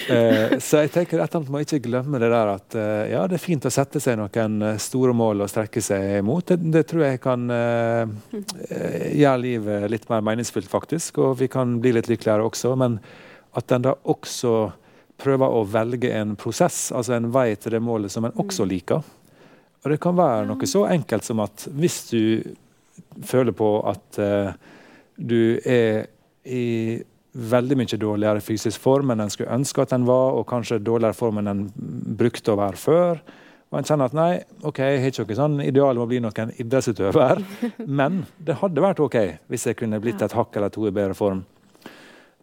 Eh, så jeg tenker at man må ikke glemme det der at eh, ja, det er fint å sette seg noen eh, store mål og strekke seg mot. Det, det tror jeg kan eh, eh, gjøre livet litt mer meningsfylt, faktisk. Og vi kan bli litt lykkeligere også. Men at en da også prøver å velge en prosess, altså en vei til det målet som en også liker. Og det kan være noe så enkelt som at hvis du føler på at eh, du er i veldig mye dårligere fysisk form enn en skulle ønske at en var, og kanskje dårligere form enn en brukte å være før. Og en kjenner at nei, ok, jeg har ikke noe sånn ideal om å bli noen idrettsutøver, men det hadde vært ok hvis jeg kunne blitt et hakk eller to i bedre form.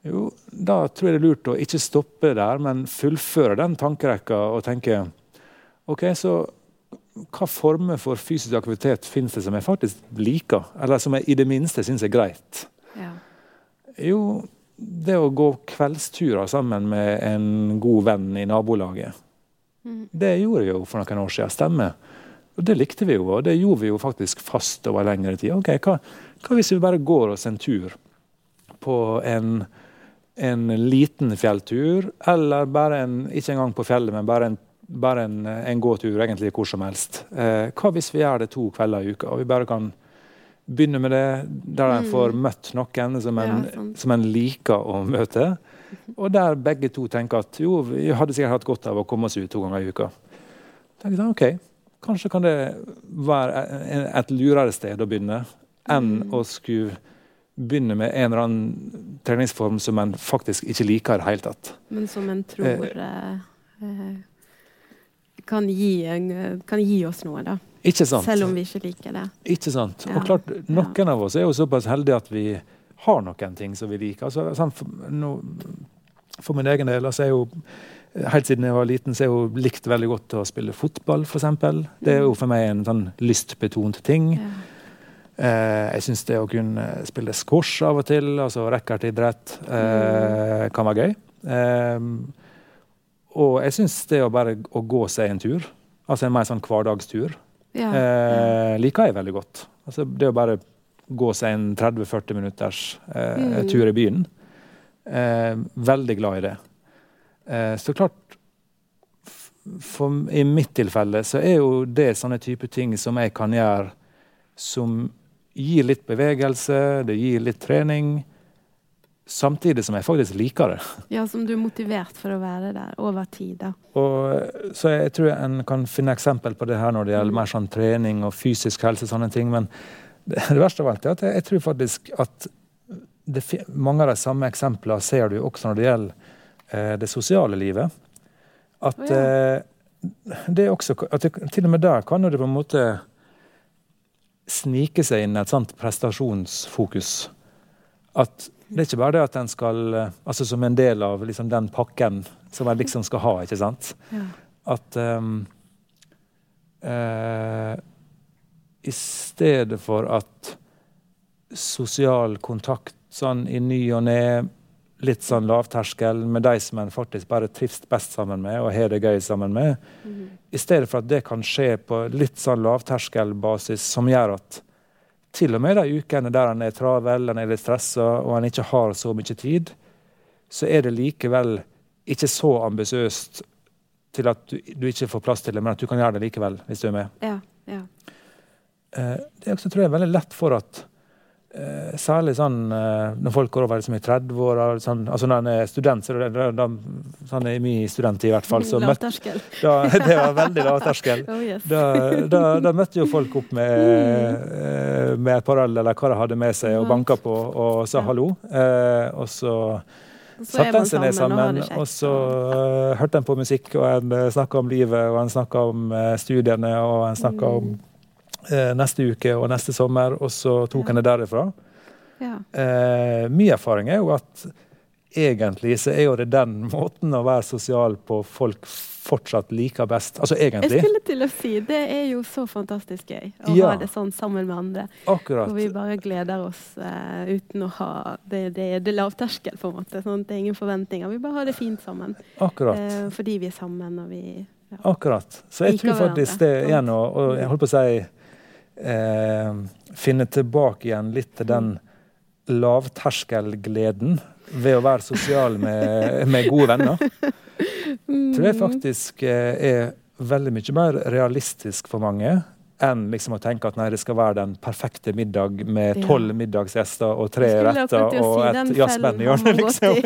Jo, da tror jeg det er lurt å ikke stoppe der, men fullføre den tankerekka og tenke OK, så hva former for fysisk aktivitet finnes det som jeg faktisk liker, eller som jeg i det minste syns er greit? Ja. Jo, det å gå kveldsturer sammen med en god venn i nabolaget. Mm. Det gjorde jeg jo for noen år siden. Stemmer. Og Det likte vi jo, og det gjorde vi jo faktisk fast over lengre tid. Ok, Hva, hva hvis vi bare går oss en tur på en, en liten fjelltur, eller bare en, ikke engang på fjellet, men bare en, bare en, en gåtur egentlig hvor som helst? Eh, hva hvis vi gjør det to kvelder i uka, og vi bare kan begynne med det der en får mm. møtt noen som en, ja, som en liker å møte. Og der begge to tenker at jo, vi hadde sikkert hatt godt av å komme oss ut to ganger i uka. Tenker jeg, ok, Kanskje kan det være et lurere sted å begynne enn mm. å skulle begynne med en eller annen treningsform som en faktisk ikke liker i det hele tatt. Men som en tror eh, eh, kan, gi en, kan, gi oss noe, da. Ikke sant? Selv om vi ikke liker det. Ikke sant. Ja. Og klart, Noen av oss er jo såpass heldige at vi har noen ting som vi liker. Altså, sånn, for, no, for, min egen del altså, jeg jo Helt siden jeg var liten så har jeg jo likt veldig godt å spille fotball, f.eks. Det er jo for meg en sånn lystbetont ting. Ja. Eh, jeg syns det å kunne spille squash av og til, altså racketidrett, eh, mm. kan være gøy. Eh, og jeg syns det å bare å gå seg en tur, altså en mer sånn hverdagstur, ja, eh, liker jeg veldig godt. Altså det å bare gå seg en 30-40 minutters eh, mm. tur i byen. Eh, veldig glad i det. Eh, så klart for, I mitt tilfelle så er jo det sånne type ting som jeg kan gjøre som gir litt bevegelse, det gir litt trening. Samtidig som jeg faktisk liker det. Ja, Som du er motivert for å være der over tid. da. Og, så jeg tror en kan finne eksempel på det her når det gjelder mm. mer sånn trening og fysisk helse. og sånne ting, Men det, det verste av alt er at jeg, jeg tror faktisk at det, mange av de samme eksemplene ser du også når det gjelder eh, det sosiale livet. At oh, ja. eh, det også, at det, til og med der kan det på en måte snike seg inn et sånt prestasjonsfokus. At det er ikke bare det at den skal eh, Altså som en del av liksom den pakken som en liksom skal ha, ikke sant? Ja. At um, uh, I stedet for at sosial kontakt sånn i ny og ne, litt sånn lavterskel med de som en faktisk bare trives best sammen med og har det gøy sammen med, mm. i stedet for at det kan skje på litt sånn lavterskelbasis som gjør at til og med de ukene der han er travel, han er litt stressa og han ikke har så mye tid, så er det likevel ikke så ambisiøst til at du, du, ikke får plass til det, men at du kan gjøre det likevel hvis du er med. Ja, ja. Eh, det er også tror jeg, veldig lett for at særlig sånn eh, når folk går over liksom i 30-åra, sånn, altså når en er student, så det, det, det, sånn er min student i hvert fall. Så møtt, Da, det var veldig lavterskel. oh, yes. da, da, da, møtte jo folk opp med, mm. med et par øl eller hva de hadde med seg, og banka på og sa hallo. Eh, og så satte en seg ned sammen, og, og så uh, hørte en på musikk, og en uh, snakka om livet, og en snakka om uh, studiene, og en snakka mm. om eh, neste uke og neste sommer, og så tok han det derifra. Ja. Eh, min erfaring er jo at egentlig så er jo det den måten å være sosial på folk fortsatt liker best. Altså egentlig. Jeg skulle til å si, Det er jo så fantastisk gøy å ja. ha det sånn sammen med andre. Akkurat. Hvor vi bare gleder oss uh, uten å ha Det, det, det er lavterskel, på en måte. Sånn, det er ingen forventninger. Vi bare har det fint sammen. Akkurat. Uh, fordi vi er sammen og vi ja. Akkurat. Så jeg tror faktisk det igjen, og, og jeg holdt på å si eh, finne tilbake igjen litt til den lavterskelgleden ved å være sosial med, med gode venner. Tror jeg faktisk eh, er veldig mye mer realistisk for mange enn liksom å tenke at nei, det skal være den perfekte middag med tolv ja. middagsgjester og tre retter og si, et jazzband i hjørnet. Liksom.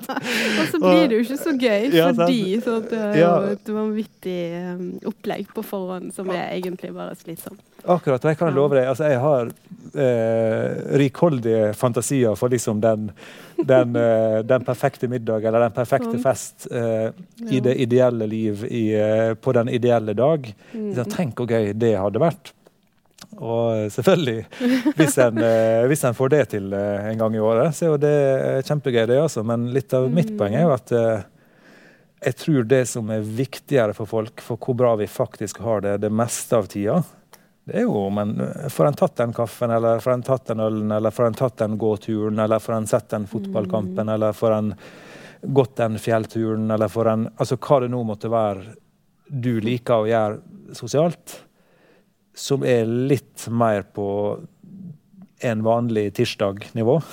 og så blir det jo ikke så gøy, ja, fordi så det er jo et vanvittig um, opplegg på forhånd som er egentlig bare slitsomt. Akkurat. og Jeg kan love deg, altså jeg har eh, rikholdige fantasier for liksom den, den, eh, den, perfekte middag eller den perfekte sånn. fest eh, i det ideelle liv i, eh, på den ideelle dag. Mm. Tenk hvor gøy det hadde vært. Og selvfølgelig, hvis en, eh, hvis en, får det til eh, en gang i året, så er jo det kjempegøy, det også. Men litt av mitt poeng er jo at jeg tror det som er viktigere for folk, for hvor bra vi faktisk har det det meste av tida, det er jo men får en tatt den kaffen, eller får en tatt den ølen, eller får en tatt den gåturen, eller får en sett den fotballkampen, mm. eller får en gått den fjellturen, eller får en Altså hva det nå måtte være du liker å gjøre sosialt, som er litt mer på en vanlig tirsdag-nivå.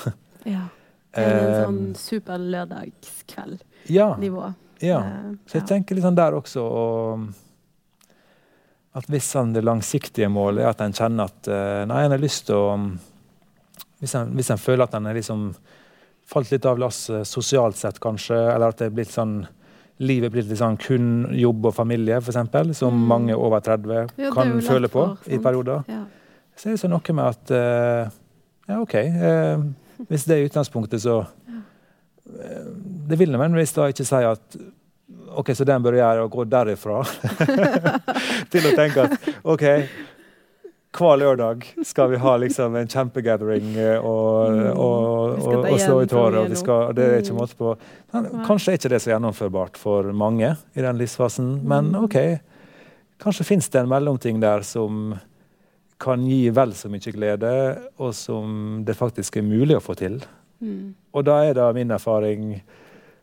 Ja. En sånn superlørdagskveld-nivå. Ja. Ja. Eh, så jeg tenker litt sånn der også at hvis han det langsiktige målet er at en kjenner at eh, nei, en har lyst til å Hvis en, hvis en føler at en er liksom falt litt av lasset sosialt sett, kanskje, eller at det er blitt sånn livet blitt litt sånn kun jobb og familie, f.eks., som mm. mange over 30 ja, kan føle på for, i perioder. Ja. Så er det så noe med at uh, Ja, OK. Uh, hvis det er utgangspunktet, så det vil nødvendigvis da ikke si at OK, så den bør gjøre å gå derifra til å tenke at OK, hver lørdag skal vi ha liksom en kjempegathering eh, og, mm. og, og, og slå i tårer. Og vi skal, det er ikke måte på. Kanskje er ikke det så gjennomførbart for mange i den livsfasen, men mm. OK. Kanskje fins det en mellomting der som kan gi vel så mye glede, og som det faktisk er mulig å få til. Mm. Og da er det min erfaring,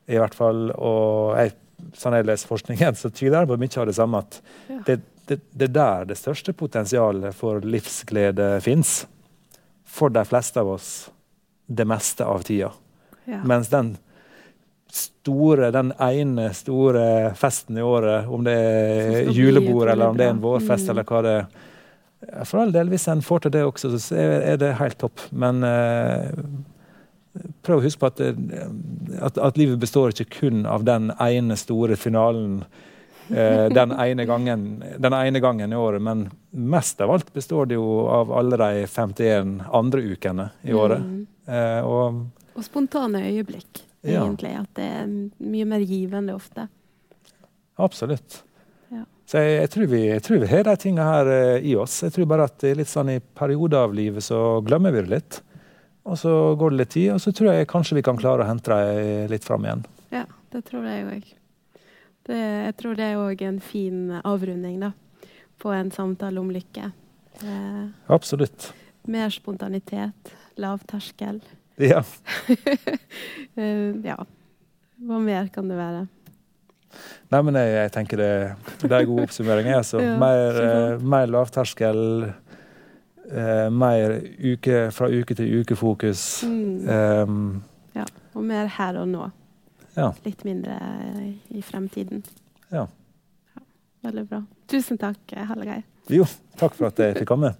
i hvert fall, og jeg, sånn jeg leser forskningen, så tyder det på mye av det samme. At ja. det, det, det er der det største potensialet for livsglede fins. For de fleste av oss det meste av tida. Ja. Mens den store, den ene store festen i året, om det er julebord eller om det er en vårfest mm. eller hva det er For all del, hvis en får til det også, så er det helt topp. Men uh, prøv å huske på at, eh, at, at, livet består ikke kun av den ene store finalen eh, den, ene gangen, den, ene gangen, i året, men mest av alt består det jo av alle de 51 andre ukene i året. Mm. Eh, og, og, spontane øyeblikk, egentlig. Ja. At det er mye mer givende ofte. Absolutt. Ja. Så jeg, jeg, tror vi, jeg, tror vi, har de tingene her eh, i oss. Jeg tror bare at litt sånn i perioder av livet så glemmer vi det litt. Og så går det litt tid, og så tror jeg kanskje vi kan klare å hente dem litt fram igjen. Ja, det tror jeg òg. Jeg tror det er òg en fin avrunding da, på en samtale om lykke. Eh, Absolutt. Mer spontanitet, lav terskel. Ja. eh, ja. Hva mer kan det være? Nei, men jeg, jeg tenker det, det er god oppsummering. Altså. ja, mer, eh, mer lavterskel eh, mer uke, fra uke til uke-fokus. Mm. Um, ja, og mer her og nå. Ja. Litt mindre i fremtiden. Ja. ja. Veldig bra. Tusen takk, Hallegeir. Jo, takk for at jeg fikk komme.